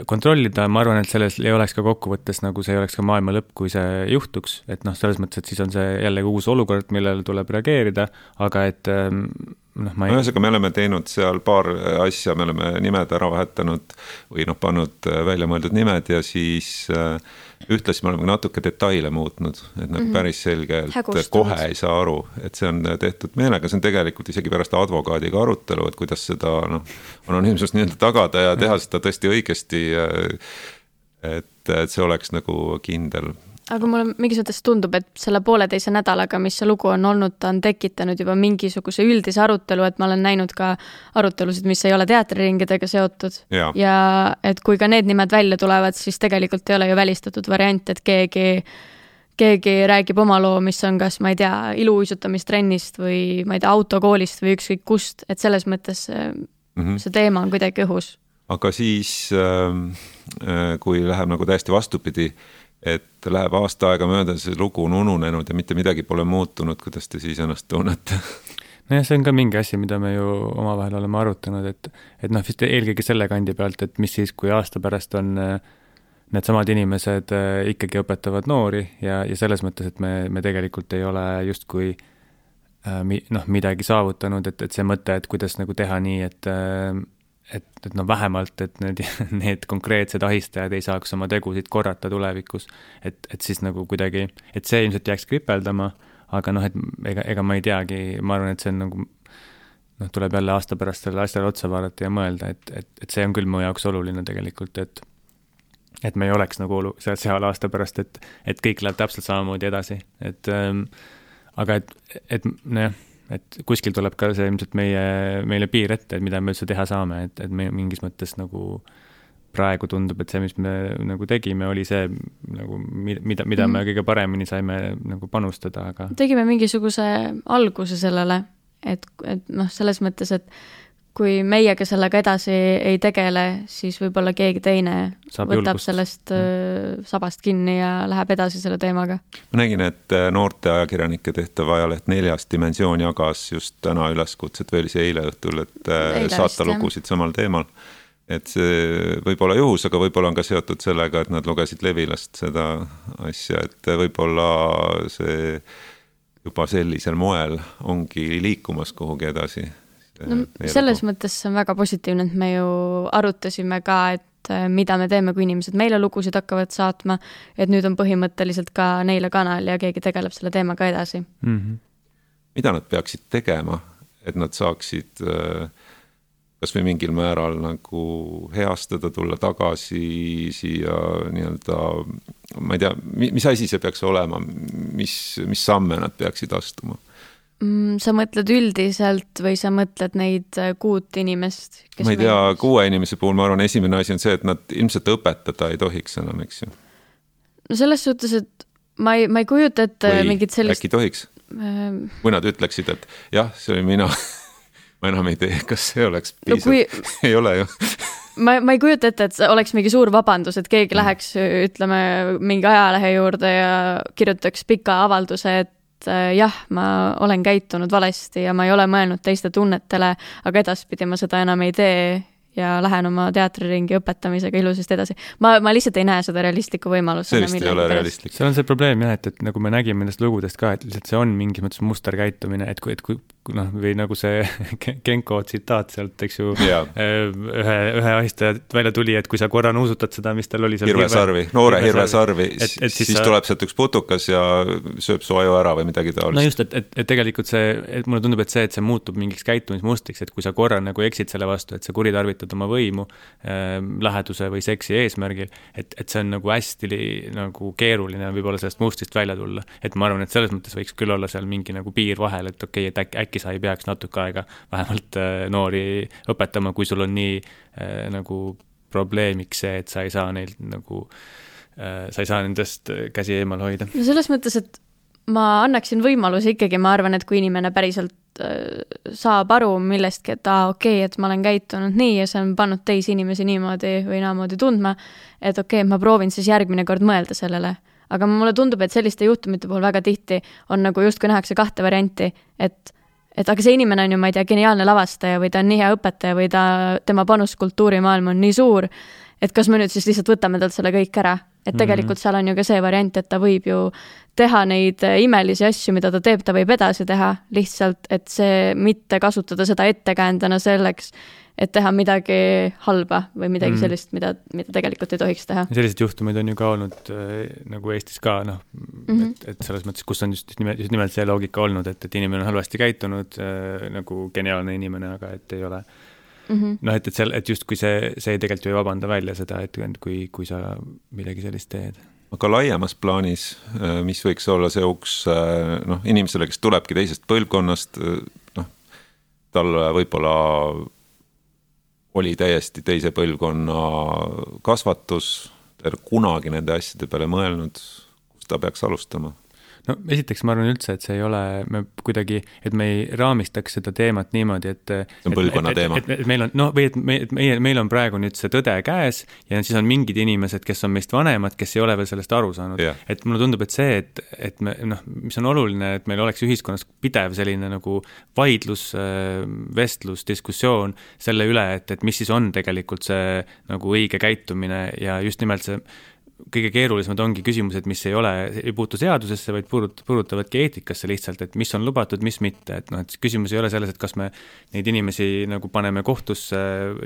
kontrollida, ma arvan, et selles ei oleks ka kokkuvõttes nagu see ei oleks ka maailma lõpp, kui see juhtuks, et noh, selles mõttes, et siis on see jällegi uus olukord, millele tuleb reageerida, aga et ehm, noh, ma ei. ühesõnaga, me oleme teinud seal paar asja, me oleme nimed ära vahetanud või noh, pannud väljamõeldud nimed ja siis äh, ühtlasi me oleme natuke detaile muutnud, et nagu mm -hmm. päris selgelt kohe ei saa aru, et see on tehtud meelega, see on tegelikult isegi pärast advokaadiga arutelu, et kuidas seda noh, anonüümsust nii-öelda tagada ja teha seda tõesti õigesti. et, et see oleks nagu kindel aga mulle mingis mõttes tundub, et selle pooleteise nädalaga, mis see lugu on olnud, ta on tekitanud juba mingisuguse üldise arutelu, et ma olen näinud ka arutelusid, mis ei ole teatriringidega seotud. ja et kui ka need nimed välja tulevad, siis tegelikult ei ole ju välistatud variant, et keegi keegi räägib oma loo, mis on kas, ma ei tea, iluuisutamistrennist või ma ei tea, autokoolist või ükskõik kust, et selles mõttes mm -hmm. see teema on kuidagi õhus. aga siis, ähm, äh, kui läheb nagu täiesti vastupidi et läheb aasta aega mööda, see lugu on ununenud ja mitte midagi pole muutunud, kuidas te siis ennast tunnete? nojah, see on ka mingi asi, mida me ju omavahel oleme arutanud, et, et noh, vist eelkõige selle kandi pealt, et mis siis, kui aasta pärast on äh, needsamad inimesed äh, ikkagi õpetavad noori ja, ja selles mõttes, et me, me tegelikult ei ole justkui äh, noh, midagi saavutanud, et, et see mõte, et kuidas nagu teha nii, et et, et noh, vähemalt, et need, need konkreetsed ahistajad ei saaks oma tegusid korrata tulevikus. et, et siis nagu kuidagi, et see ilmselt jääks kripeldama, aga noh, et ega, ega ma ei teagi, ma arvan, et see on nagu noh, tuleb jälle aasta pärast sellele asjale otsa vaadata ja mõelda, et, et, et see on küll mu jaoks oluline tegelikult, et et me ei oleks nagu olu-, seal, seal aasta pärast, et, et kõik läheb täpselt samamoodi edasi, et ähm, aga et, et nojah et kuskil tuleb ka see ilmselt meie, meile piir ette, et mida me üldse teha saame, et, et me mingis mõttes nagu praegu tundub, et see, mis me nagu tegime, oli see nagu, mida, mida mm me kõige paremini saime nagu panustada, aga. tegime mingisuguse alguse sellele, et, et noh, selles mõttes, et kui meiega sellega edasi ei tegele, siis võib-olla keegi teine Saab võtab julgust. sellest mm. sabast kinni ja läheb edasi selle teemaga. ma nägin, et äh, noorte ajakirjanike tehtav ajaleht Neljas Dimensioon jagas just täna üleskutset või oli see eile õhtul, et äh, eile saata lugusid samal teemal. et see võib olla juhus, aga võib-olla on ka seotud sellega, et nad lugesid Levilast seda asja, et võib-olla see juba sellisel moel ongi liikumas kuhugi edasi no selles lugu. mõttes see on väga positiivne, et me ju arutasime ka, et äh, mida me teeme, kui inimesed meile lugusid hakkavad saatma, et nüüd on põhimõtteliselt ka neile kanal ja keegi tegeleb selle teemaga edasi mm. -hmm. mida nad peaksid tegema, et nad saaksid äh, kasvõi mingil määral nagu heastada, tulla tagasi siia nii-öelda, ma ei tea, mis asi see peaks olema, mis, mis samme nad peaksid astuma? Mm, sa mõtled üldiselt või sa mõtled neid äh, kuut inimest? ma ei tea, kuue inimese puhul ma arvan, esimene asi on see, et nad ilmselt õpetada ei tohiks enam, eks ju. no selles suhtes, et ma ei, ma ei kujuta ette mingit sellist. äkki tohiks ähm...? või nad ütleksid, et jah, see olin mina ma enam ei tea, kas see oleks piisav no, kui... ei ole ju ma, ma ei kujuta ette, et oleks mingi suur vabandus, et keegi mm. läheks, ütleme, mingi ajalehe juurde ja kirjutaks pika avalduse, et äh, jah, ma olen käitunud valesti ja ma ei ole mõelnud teiste tunnetele, aga edaspidi ma seda enam ei tee ja lähen oma teatriringi õpetamisega ilusasti edasi. ma, ma lihtsalt ei näe seda realistlikku võimalust. see vist ei ole realistlik. seal on see probleem jah, et, et nagu me nägime nendest lugudest ka, et lihtsalt see on mingis mõttes musterkäitumine, et kui, et kui noh, või nagu see Genko tsitaat sealt, eks ju yeah., ühe, ühe ahistajalt välja tuli, et kui sa korra nuusutad seda, mis tal oli seal hirvesarvi, noore hirvesarvi, siis, siis sa... tuleb sealt üks putukas ja sööb su aju ära või midagi taolist. no just, et, et, et tegelikult see, et mulle tundub, et see, et see muutub mingiks käitumismustriks, et kui sa korra nagu eksid selle vastu, et sa kuritarvitad oma võimu äh, läheduse või seksi eesmärgil, et, et see on nagu hästi nagu keeruline võib-olla sellest mustrist välja tulla. et ma arvan, et selles mõttes võiks küll olla seal mingi nagu piir vahel, et okei okay,, et äkki, äkki sa ei peaks natuke aega vähemalt äh, noori õpetama, kui sul on nii äh, nagu probleemiks see, et sa ei saa neilt nagu äh,, sa ei saa nendest käsi eemal hoida. no selles mõttes, et ma annaksin võimaluse ikkagi, ma arvan, et kui inimene päriselt äh, saab aru millestki, et aa, okei okay,, et ma olen käitunud nii ja see on pannud teisi inimesi niimoodi või naamoodi tundma, et okei okay,, ma proovin siis järgmine kord mõelda sellele. Aga mulle tundub, et selliste juhtumite puhul väga tihti on nagu justkui nähakse kahte varianti, et et aga see inimene on ju, ma ei tea, geniaalne lavastaja või ta on nii hea õpetaja või ta, tema panus kultuurimaailma on nii suur, et kas me nüüd siis lihtsalt võtame talt selle kõik ära. et tegelikult mm -hmm. seal on ju ka see variant, et ta võib ju teha neid imelisi asju, mida ta teeb, ta võib edasi teha, lihtsalt et see, mitte kasutada seda ettekäändena selleks, et teha midagi halba või midagi mm. sellist, mida, mida tegelikult ei tohiks teha. selliseid juhtumeid on ju ka olnud äh, nagu Eestis ka noh mm, -hmm. et, et selles mõttes, kus on just, nimelt, just nimelt see loogika olnud, et, et inimene on halvasti käitunud äh, nagu geniaalne inimene, aga et ei ole mm -hmm. noh, et, et seal, et justkui see, see tegelikult ju ei vabanda välja seda, et kui, kui sa midagi sellist teed aga laiemas plaanis, äh, mis võiks olla see uks äh, noh, inimesele, kes tulebki teisest põlvkonnast, äh, noh, tal võib-olla oli täiesti teise põlvkonna kasvatus, ta ei ole kunagi nende asjade peale mõelnud, kust ta peaks alustama no esiteks ma arvan üldse, et see ei ole, me kuidagi, et me ei raamistaks seda teemat niimoodi, et see on põlvkonna teema. et, meil on, noh, või et me, et meie, meil on praegu nüüd see tõde käes ja siis on mingid inimesed, kes on meist vanemad, kes ei ole veel sellest aru saanud yeah.. et mulle tundub, et see, et, et me noh, mis on oluline, et meil oleks ühiskonnas pidev selline nagu vaidlus, vestlus, diskussioon selle üle, et, et mis siis on tegelikult see nagu õige käitumine ja just nimelt see kõige keerulisemad ongi küsimused, mis ei ole, ei puutu seadusesse, vaid puudut-, puudutavadki eetikasse lihtsalt, et mis on lubatud, mis mitte, et noh, et küsimus ei ole selles, et kas me neid inimesi nagu paneme kohtusse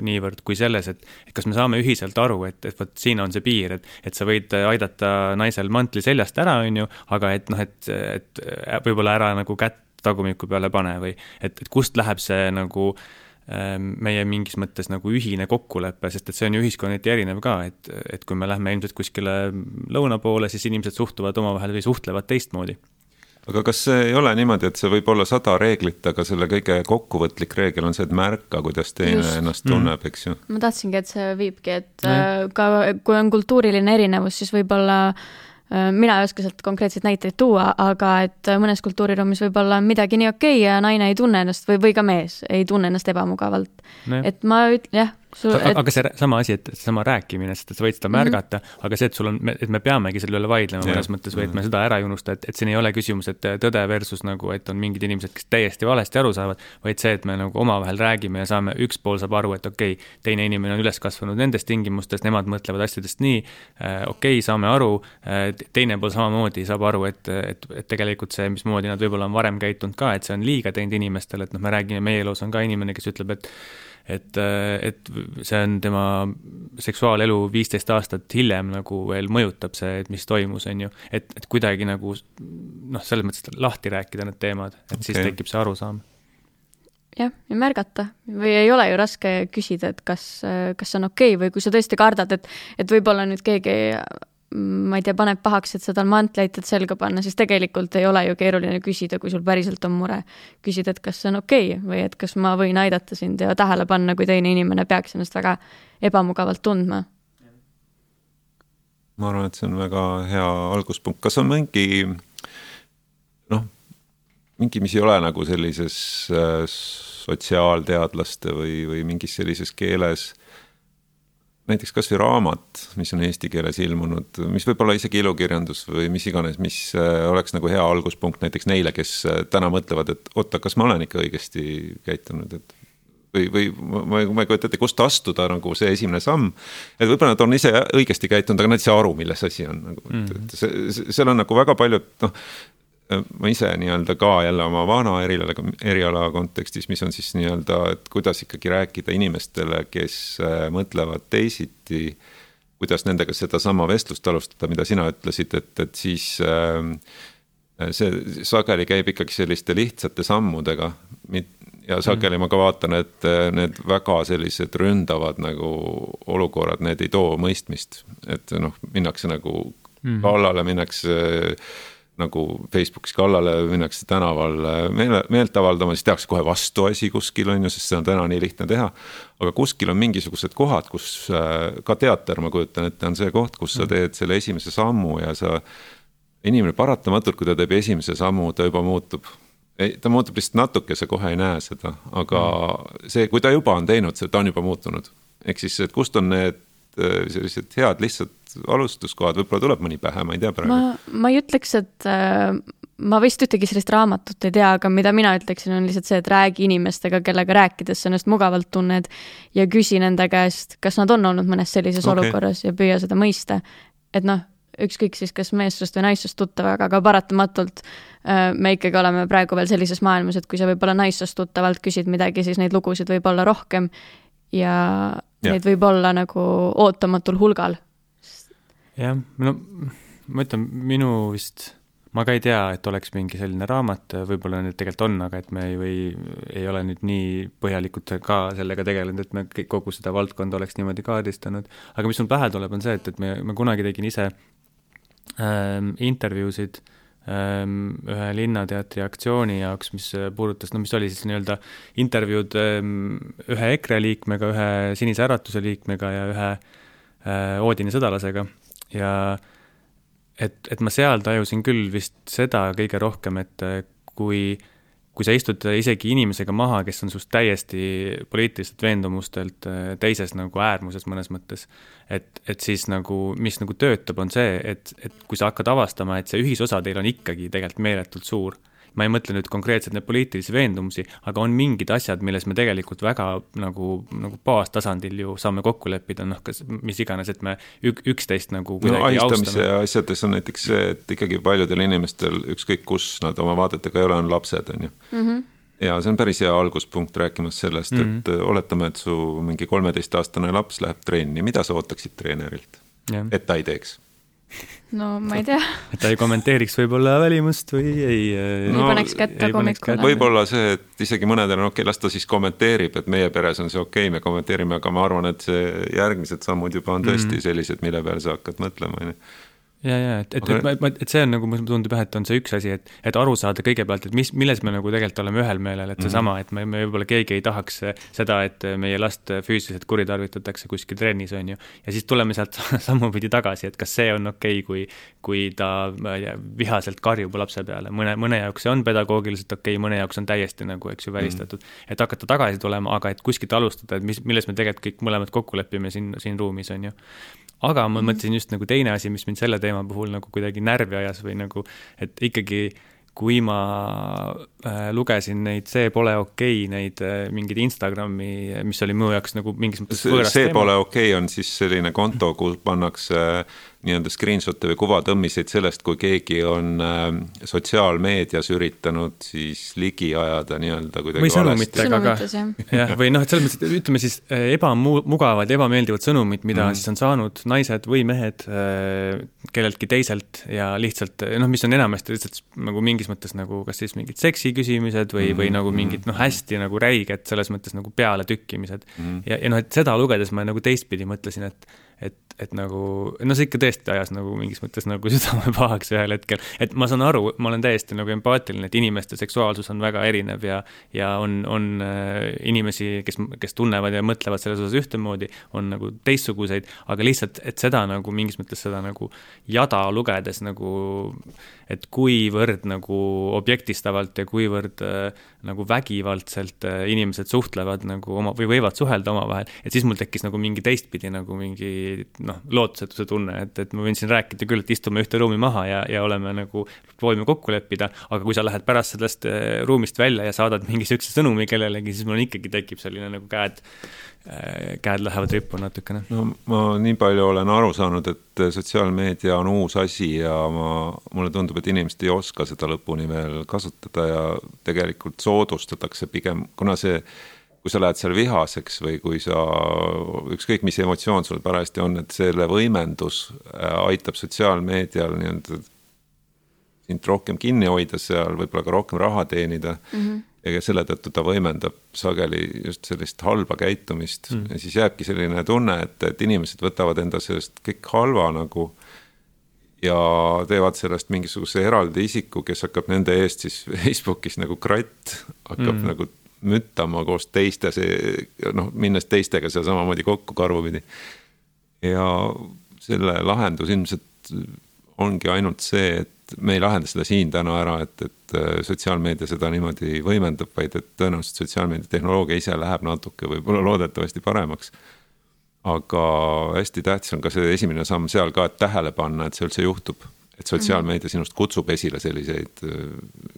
niivõrd, kui selles, et et kas me saame ühiselt aru, et, et vot siin on see piir, et et sa võid aidata naisel mantli seljast ära, on ju, aga et noh, et, et võib-olla ära nagu kätt tagumiku peale pane või et, et kust läheb see nagu äh, meie mingis mõttes nagu ühine kokkulepe, sest et see on ju ühiskonniti erinev ka, et, et kui me lähme ilmselt kuskile lõuna poole, siis inimesed suhtuvad omavahel või suhtlevad teistmoodi. aga kas see ei ole niimoodi, et see võib olla sada reeglit, aga selle kõige kokkuvõtlik reegel on see, et märka, kuidas teine Just. ennast tunneb mm., eks ju? ma tahtsingi, et see viibki, et mm. ka kui on kultuuriline erinevus, siis võib-olla mina ei oska sealt konkreetseid näiteid tuua, aga et mõnes kultuuriruumis võib olla midagi nii okei okay ja naine ei tunne ennast või, või ka mees ei tunne ennast ebamugavalt. No.. et ma üt-, jah, Et... aga see sama asi, et seesama rääkimine, sest et sa võid seda märgata mm, -hmm. aga see, et sul on, et me peamegi selle üle vaidlema yeah. mõnes mõttes või et me mhm. seda ära ei unusta, et, et siin ei ole küsimus, et tõde versus nagu, et on mingid inimesed, kes täiesti valesti aru saavad, vaid see, et me nagu omavahel räägime ja saame, üks pool saab aru, et okei okay,, teine inimene on üles kasvanud nendes tingimustes, nemad mõtlevad asjadest nii äh,, okei okay,, saame aru äh,, teine pool samamoodi saab aru, et, et, et tegelikult see, mismoodi nad võib-olla on varem käitunud ka, et see on liiga teinud inimestele, et noh, me räägime, meie elus on ka inimene, kes ütleb, et et, et see on tema seksuaalelu viisteist aastat hiljem nagu veel mõjutab see, et mis toimus, on ju. et, et kuidagi nagu noh, selles mõttes lahti rääkida need teemad, et okay. siis tekib see arusaam. jah, ja märgata või ei ole ju raske küsida, et kas, kas see on okei okay või kui sa tõesti kardad, et, et võib-olla nüüd keegi ma ei tea, paneb pahaks, et sa tal mantli aitad selga panna, siis tegelikult ei ole ju keeruline küsida, kui sul päriselt on mure. küsida, et kas see on okei okay või et kas ma võin aidata sind ja tähele panna, kui teine inimene peaks ennast väga ebamugavalt tundma. ma arvan, et see on väga hea alguspunkt, kas on mingi noh, mingi, mis ei ole nagu sellises äh, sotsiaalteadlaste või, või mingis sellises keeles näiteks kasvõi raamat, mis on eesti keeles ilmunud, mis võib olla isegi ilukirjandus või mis iganes, mis äh, oleks nagu hea alguspunkt näiteks neile, kes äh, täna mõtlevad, et oota, kas ma olen ikka õigesti käitunud, et või, või ma, ma ei kujuta ette, kust astuda nagu see esimene samm. et võib-olla nad on ise õigesti käitunud, aga nad ei saa aru, milles asi on nagu, et, et mhm. see, seal on nagu väga palju, noh ma ise nii-öelda ka jälle oma vana eriala, eriala kontekstis, mis on siis nii-öelda, et kuidas ikkagi rääkida inimestele, kes äh, mõtlevad teisiti. kuidas nendega sedasama vestlust alustada, mida sina ütlesid, et, et siis äh, see sageli käib ikkagi selliste lihtsate sammudega. ja sageli ma ka vaatan, et äh, need väga sellised ründavad nagu olukorrad, need ei too mõistmist, et noh, minnakse nagu mm. kallale, minnakse nagu Facebookis kallale minnakse tänaval meele, meelt avaldama, siis tehakse kohe vastuasi kuskil on ju, sest see on täna nii lihtne teha. aga kuskil on mingisugused kohad, kus äh, ka teater, ma kujutan ette, on see koht, kus sa mm. teed selle esimese sammu ja sa. inimene paratamatult, kui ta teeb esimese sammu, ta juba muutub. ta muutub lihtsalt natuke, sa kohe ei näe seda, aga mm. see, kui ta juba on teinud, ta on juba muutunud. ehk siis, et kust on need sellised head lihtsad alustuskohad, võib-olla tuleb mõni pähe, ma ei tea praegu. ma, ma ei ütleks, et äh, ma vist ühtegi sellist raamatut ei tea, aga mida mina ütleksin, on lihtsalt see, et räägi inimestega, kellega rääkides sa ennast mugavalt tunned ja küsi nende käest, kas nad on olnud mõnes sellises okay. olukorras ja püüa seda mõista. et noh, ükskõik siis kas meessoost või naissoost tuttavaga, aga paratamatult äh, me ikkagi oleme praegu veel sellises maailmas, et kui sa võib-olla naissoost tuttavalt küsid midagi, siis neid lugusid võib olla rohkem ja. Neid võib olla nagu ootamatul hulgal jah, no ma ütlen, minu vist, ma ka ei tea, et oleks mingi selline raamat, võib-olla need tegelikult on, aga et me ei, või ei ole nüüd nii põhjalikult ka sellega tegelenud, et me kõik, kogu seda valdkonda oleks niimoodi kaardistanud. aga mis mul pähe tuleb, on see, et, et me, ma kunagi tegin ise ähm, intervjuusid ähm, ühe Linnateatri aktsiooni jaoks, mis puudutas, no mis oli siis nii-öelda intervjuud ähm, ühe EKRE liikmega, ühe Sinise Äratuse liikmega ja ühe äh, Oodini sõdalasega. Ja et, et ma seal tajusin küll vist seda kõige rohkem, et äh, kui, sa istud isegi inimesega maha, kes on sinust täiesti poliitilistelt veendumustelt äh, teises nagu äärmuses mõnes mõttes, et, et siis nagu, mis nagu töötab, on see, et, et kui sa hakkad avastama, et see ühisosa teil on ikkagi tegelikult meeletult suur ma ei mõtle nüüd konkreetselt neid poliitilisi veendumusi, aga on mingid asjad, milles me tegelikult väga nagu, nagu baastasandil ju saame kokku leppida, noh, kas mis iganes, et me ük, üksteist nagu no ahistamise asjades on näiteks see, et ikkagi paljudel inimestel, ükskõik kus nad oma vaadetega ei ole, on lapsed, on ju mm. -hmm ja see on päris hea alguspunkt rääkimas sellest mm, -hmm. et mhm. oletame, et su mingi kolmeteistaastane laps läheb trenni, mida sa ootaksid treenerilt, et ta ei teeks no ma ei tea. et ta ei kommenteeriks võib-olla välimust või ei no,. ei paneks kätt tagumikule. võib-olla see, et isegi mõnedel on okei okay,, las ta siis kommenteerib, et meie peres on see okei okay,, me kommenteerime, aga ma arvan, et see järgmised sammud juba on tõesti mm -hmm. sellised, mille peale sa hakkad mõtlema, on ju. Ja, ja et, et, et, et, et see on nagu, mulle tundub jah, et on see üks asi, et, et aru saada kõigepealt, et mis, milles me nagu tegelikult oleme ühel meelel, et seesama, mhm. et me, me võib-olla keegi ei tahaks seda, et meie last füüsiliselt kuritarvitatakse kuskil trennis, on ju. ja siis tuleme sealt sammupidi tagasi, et kas see on okei okay,, kui, kui ta, ma ei tea, vihaselt karjub lapse peale, mõne, mõne jaoks see on pedagoogiliselt okei okay,, mõne jaoks on täiesti nagu, eks ju, välistatud mm. -hmm. et hakata tagasi tulema, aga et kuskilt alustada, et mis, milles me tegelikult kõik mõlemad kokku lepime siin, siin ruumis, on ju aga ma mhm. mõtlesin just nagu teine asi, mis mind selle teema puhul nagu kuidagi närvi ajas või nagu, et ikkagi kui ma äh, lugesin neid See pole okei okay,, neid äh, mingeid Instagrami, mis oli mu jaoks nagu mingis mõttes võõras see teema. pole okei okay on siis selline konto, kuhu pannakse nii-öelda screenshot'e või kuvatõmmiseid sellest, kui keegi on äh, sotsiaalmeedias üritanud siis ligi ajada nii-öelda kuidagi või sõnumitega ka. jah, või noh, et selles mõttes, et ütleme siis äh, ebamugavad, ebameeldivad sõnumid, mida mm -hmm. siis on saanud naised või mehed äh, kelleltki teiselt ja lihtsalt noh, mis on enamasti lihtsalt nagu mingis mõttes nagu kas siis mingid seksi küsimused või mm, -hmm. või nagu mingid noh, hästi nagu räiged selles mõttes nagu pealetükkimised mm. -hmm. ja, ja noh, et seda lugedes ma nagu teistpidi mõtlesin, et et, et nagu, no see ikka tõesti ajas nagu mingis mõttes nagu südame pahaks ühel hetkel, et ma saan aru, ma olen täiesti nagu empaatiline, et inimeste seksuaalsus on väga erinev ja, ja on, on äh, inimesi, kes, kes tunnevad ja mõtlevad selles osas ühtemoodi, on nagu teistsuguseid, aga lihtsalt, et seda nagu mingis mõttes seda nagu jada lugedes nagu, et kuivõrd nagu objektistavalt ja kuivõrd äh, nagu vägivaldselt äh, inimesed suhtlevad nagu oma või võivad suhelda omavahel, et siis mul tekkis nagu mingi teistpidi nagu mingi noh, lootusetuse tunne, et, et ma võin siin rääkida küll, et istume ühte ruumi maha ja, ja oleme nagu, proovime kokku leppida, aga kui sa lähed pärast sellest äh, ruumist välja ja saadad mingi sihukese sõnumi kellelegi, siis mul ikkagi tekib selline nagu käed, käed lähevad rippu natukene. no ma nii palju olen aru saanud, et sotsiaalmeedia on uus asi ja ma, mulle tundub, et inimesed ei oska seda lõpuni veel kasutada ja tegelikult soodustatakse pigem, kuna see kui sa lähed seal vihaseks või kui sa, ükskõik mis emotsioon sul parajasti on, et selle võimendus äh, aitab sotsiaalmeedial nii-öelda sind rohkem kinni hoida seal, võib-olla ka rohkem raha teenida mm. -hmm. Ja selle tõttu ta võimendab sageli just sellist halba käitumist mm ja siis jääbki selline tunne, et, et inimesed võtavad enda sellest kõik halva nagu ja teevad sellest mingisuguse eraldi isiku, kes hakkab nende eest siis Facebookis nagu kratt, hakkab mm. nagu müttama koos teiste, see noh, minnes teistega seal samamoodi kokku karvupidi. ja selle lahendus ilmselt ongi ainult see, et me ei lahenda seda siin täna ära, et, et äh, sotsiaalmeedia seda niimoodi võimendab, vaid et tõenäoliselt sotsiaalmeedia tehnoloogia ise läheb natuke võib-olla loodetavasti paremaks. aga hästi tähtis on ka see esimene samm seal ka, et tähele panna, et see üldse juhtub. et sotsiaalmeedia sinust kutsub esile selliseid äh,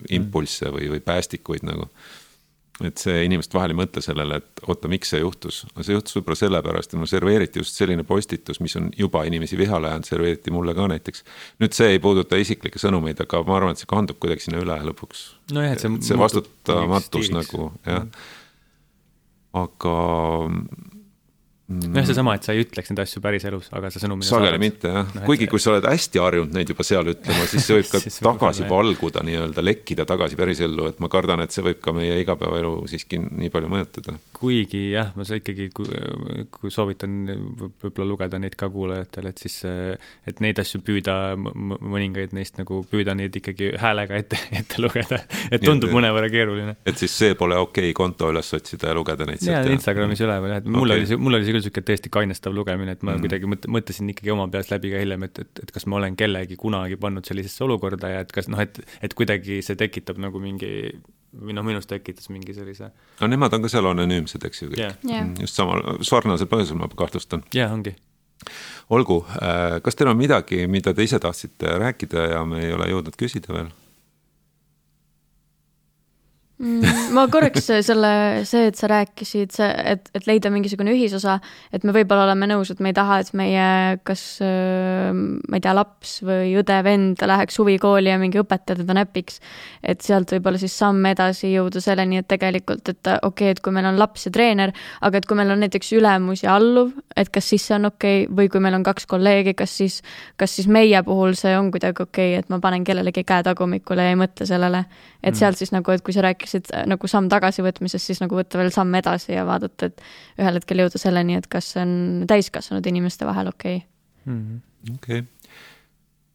impulsse või, või päästikuid nagu et see inimesed vahel ei mõtle sellele, et oota, miks see juhtus. see juhtus võib-olla sellepärast, et mulle serveeriti just selline postitus, mis on juba inimesi vihale ajanud, serveeriti mulle ka näiteks. nüüd see ei puuduta isiklikke sõnumeid, aga ma arvan, et see kandub kuidagi sinna üle lõpuks. nojah, et see, see vastutamatus nagu jah, aga nojah, seesama, et sa ei ütleks neid asju päriselus, aga sa sõnumina sageli saadad. mitte jah no,, kuigi kui sa oled hästi harjunud neid juba seal ütlema, siis see võib ka tagasi valguda nii-öelda, lekkida tagasi pärisellu, et ma kardan, et see võib ka meie igapäevaelu siiski nii palju mõjutada. kuigi jah, ma ikkagi, kui, kui soovitan võib-olla lugeda neid ka kuulajatele, et siis, et neid asju püüda, mõningaid neist nagu püüda neid ikkagi häälega ette, ette lugeda, et tundub mõnevõrra keeruline. et siis see pole okei okay, konto üles otsida ja lugeda neid sealt? jaa, Instagramis üleval jah, et mul okay. oli see, mul oli see küll niisugune tõesti kainestav lugemine, et ma mm. kuidagi mõt-, mõtlesin ikkagi oma peas läbi ka hiljem, et, et, et kas ma olen kellegi kunagi pannud sellisesse olukorda ja et kas noh, et, et kuidagi see tekitab nagu mingi või noh, minus tekitas mingi sellise. no nemad on ka seal anonüümsed, eks ju kõik yeah. yeah.. Mm, just samal, sarnasel põhjusel ma kahtlustan. jaa yeah,, ongi. olgu, äh, kas teil on midagi, mida te ise tahtsite rääkida ja me ei ole jõudnud küsida veel? Mm, ma korraks selle, see, et sa rääkisid, see, et, et leida mingisugune ühisosa, et me võib-olla oleme nõus, et me ei taha, et meie kas ma ei tea, laps või õde-vend läheks huvikooli ja mingi õpetaja teda näpiks. et sealt võib-olla siis samm edasi jõuda selleni, et tegelikult, et okei okay,, et kui meil on laps ja treener, aga et kui meil on näiteks ülemus ja alluv, et kas siis see on okei okay, või kui meil on kaks kolleegi, kas siis, kas siis meie puhul see on kuidagi okei okay,, et ma panen kellelegi käe tagumikule ja ei mõtle sellele. et mm. sealt siis nagu, et kui sa rääkisid rääkisid äh, nagu samm tagasivõtmisest, siis nagu võtta veel samm edasi ja vaadata, et ühel hetkel jõuda selleni, et kas see on täiskasvanud inimeste vahel okei okay.. Mhm. okei.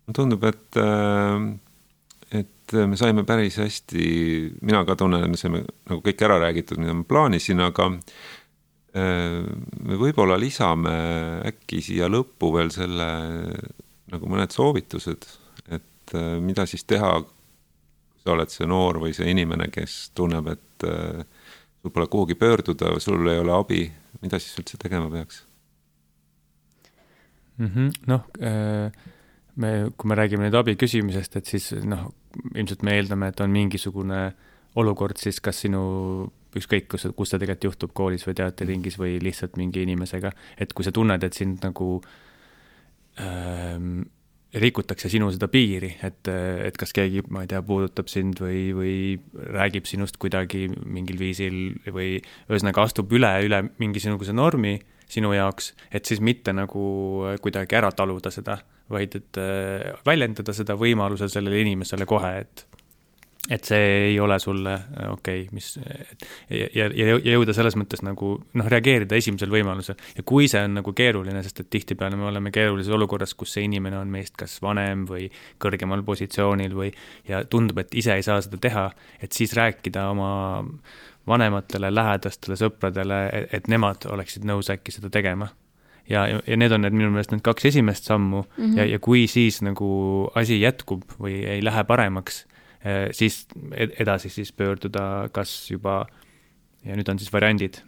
mulle tundub, et, et me saime päris hästi, mina ka tunnen, saime nagu kõik ära räägitud, mida ma plaanisin, aga me võib-olla lisame äkki siia lõppu veel selle nagu mõned soovitused, et mida siis teha, sa oled see noor või see inimene, kes tunneb, et sul pole kuhugi pöörduda, sul ei ole abi, mida siis üldse tegema peaks mm -hmm.? noh, me, kui me räägime nüüd abi küsimisest, et siis noh, ilmselt me eeldame, et on mingisugune olukord siis kas sinu ükskõik, kus, kus see tegelikult juhtub, koolis või teatriringis või lihtsalt mingi inimesega, et kui sa tunned, et sind nagu ähm, rikutakse sinu seda piiri, et, et kas keegi, ma ei tea, puudutab sind või, või räägib sinust kuidagi mingil viisil või ühesõnaga astub üle, üle mingisuguse normi sinu jaoks, et siis mitte nagu kuidagi ära taluda seda, vaid et äh, väljendada seda võimalusel sellele inimesele kohe, et et see ei ole sulle äh, okei okay,, mis ja, ja, ja jõuda selles mõttes nagu noh, reageerida esimesel võimalusel. ja kui see on nagu keeruline, sest et tihtipeale me oleme keerulises olukorras, kus see inimene on meist kas vanem või kõrgemal positsioonil või ja tundub, et ise ei saa seda teha, et siis rääkida oma vanematele, lähedastele, sõpradele, et nemad oleksid nõus äkki seda tegema ja, ja need on need minu meelest need kaks esimest sammu mm -hmm. ja, ja kui siis nagu asi jätkub või ei lähe paremaks, siis edasi siis pöörduda kas juba ja nüüd on siis variandid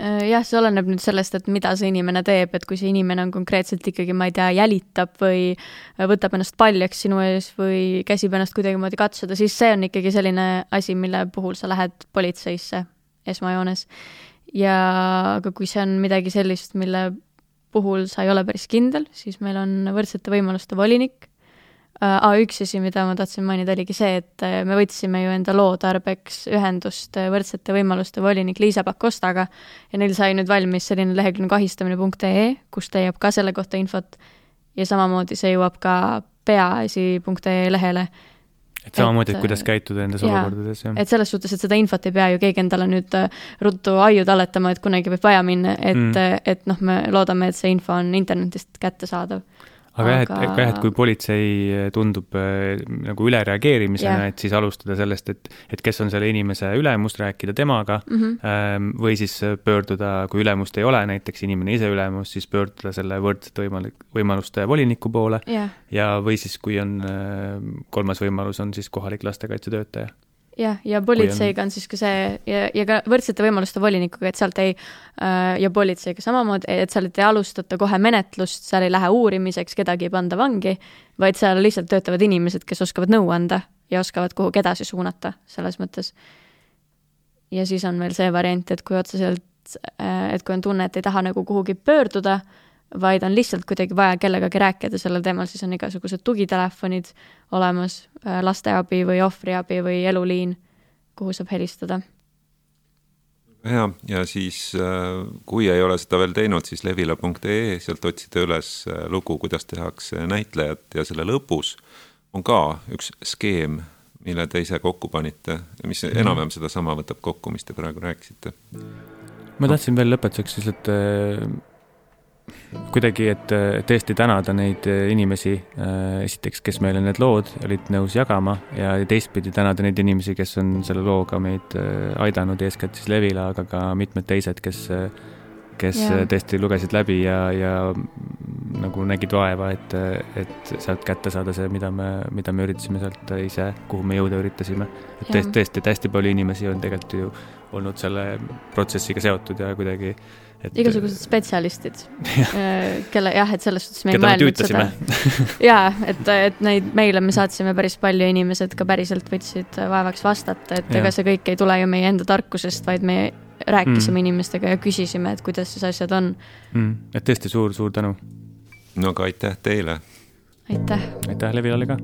eh, jah, see oleneb nüüd sellest, et mida see inimene teeb, et kui see inimene on konkreetselt ikkagi, ma ei tea, jälitab või võtab ennast paljaks sinu ees või käsib ennast kuidagimoodi katsuda, siis see on ikkagi selline asi, mille puhul sa lähed politseisse esmajoones. ja aga kui see on midagi sellist, mille puhul sa ei ole päris kindel, siis meil on võrdsete võimaluste volinik, aa, äh, üks asi, mida ma tahtsin mainida, oligi see, et äh, me võtsime ju enda loo tarbeks ühendust äh, võrdsete võimaluste volinik Liisa Pakostaga ja neil sai nüüd valmis selline lehekülg ahistamine.ee, kust leiab ka selle kohta infot ja samamoodi see jõuab ka peaasi.ee lehele. et samamoodi, et kuidas käituda nendes olukordades, jah. et selles suhtes, et seda infot ei pea ju keegi endale nüüd ruttu aiu talletama, et kunagi võib vaja minna, et mm., et noh, me loodame, et see info on internetist kättesaadav aga jah, et, aga jah, et kui politsei eh, tundub äh, nagu ülereageerimisena, et siis alustada sellest, et, et kes on selle inimese ülemus, rääkida temaga mm -hmm. või siis pöörduda, kui ülemust ei ole, näiteks inimene ise ülemus, siis pöörduda selle võrdsete võimalik, võimaluste voliniku poole yeah. ja, või siis, kui on äh, kolmas võimalus, on siis kohalik lastekaitsetöötaja jah, ja politseiga on siis ka see ja, ja ka võrdsete võimaluste volinikuga, et sealt ei äh, ja politseiga samamoodi, et sealt ei alustata kohe menetlust, seal ei lähe uurimiseks, kedagi ei panda vangi, vaid seal lihtsalt töötavad inimesed, kes oskavad nõu anda ja oskavad kuhugi edasi suunata, selles mõttes. ja siis on veel see variant, et kui otseselt, äh, et kui on tunne, et ei taha nagu kuhugi pöörduda, vaid on lihtsalt kuidagi vaja kellegagi rääkida sellel teemal, siis on igasugused tugitelefonid olemas, äh, lasteabi või ohvriabi või eluliin, kuhu saab helistada. hea, ja siis äh, kui ei ole seda veel teinud, siis levila.ee, sealt otsida üles äh, lugu, kuidas tehakse näitlejat ja selle lõpus on ka üks skeem, mille te ise kokku panite, mis -hmm. enam-vähem sedasama võtab kokku, mis te praegu rääkisite. ma tahtsin veel lõpetuseks lihtsalt kuidagi, et tõesti tänada neid inimesi, äh, esiteks, kes meile need lood olid nõus jagama ja teistpidi tänada neid inimesi, kes on selle looga meid äh, aidanud, eeskätt siis Levila, aga ka mitmed teised, kes, kes ja. tõesti lugesid läbi ja, ja nagu nägid vaeva, et, et sealt kätte saada see, mida me, mida me üritasime sealt ise, kuhu me jõuda üritasime. et tõesti, tõesti, et hästi palju inimesi on tegelikult ju olnud selle protsessiga seotud ja kuidagi et igasugused spetsialistid äh, kelle jah, et selles suhtes me ei mõelnud seda. jaa, et, et neid meile me saatsime päris palju, inimesed ka päriselt võtsid vaevaks vastata, et ja. ega see kõik ei tule ju meie enda tarkusest, vaid me rääkisime mm. inimestega ja küsisime, et kuidas siis asjad on mm.. et tõesti suur-suur tänu. no aga aitäh teile. aitäh. aitäh Levilale ka.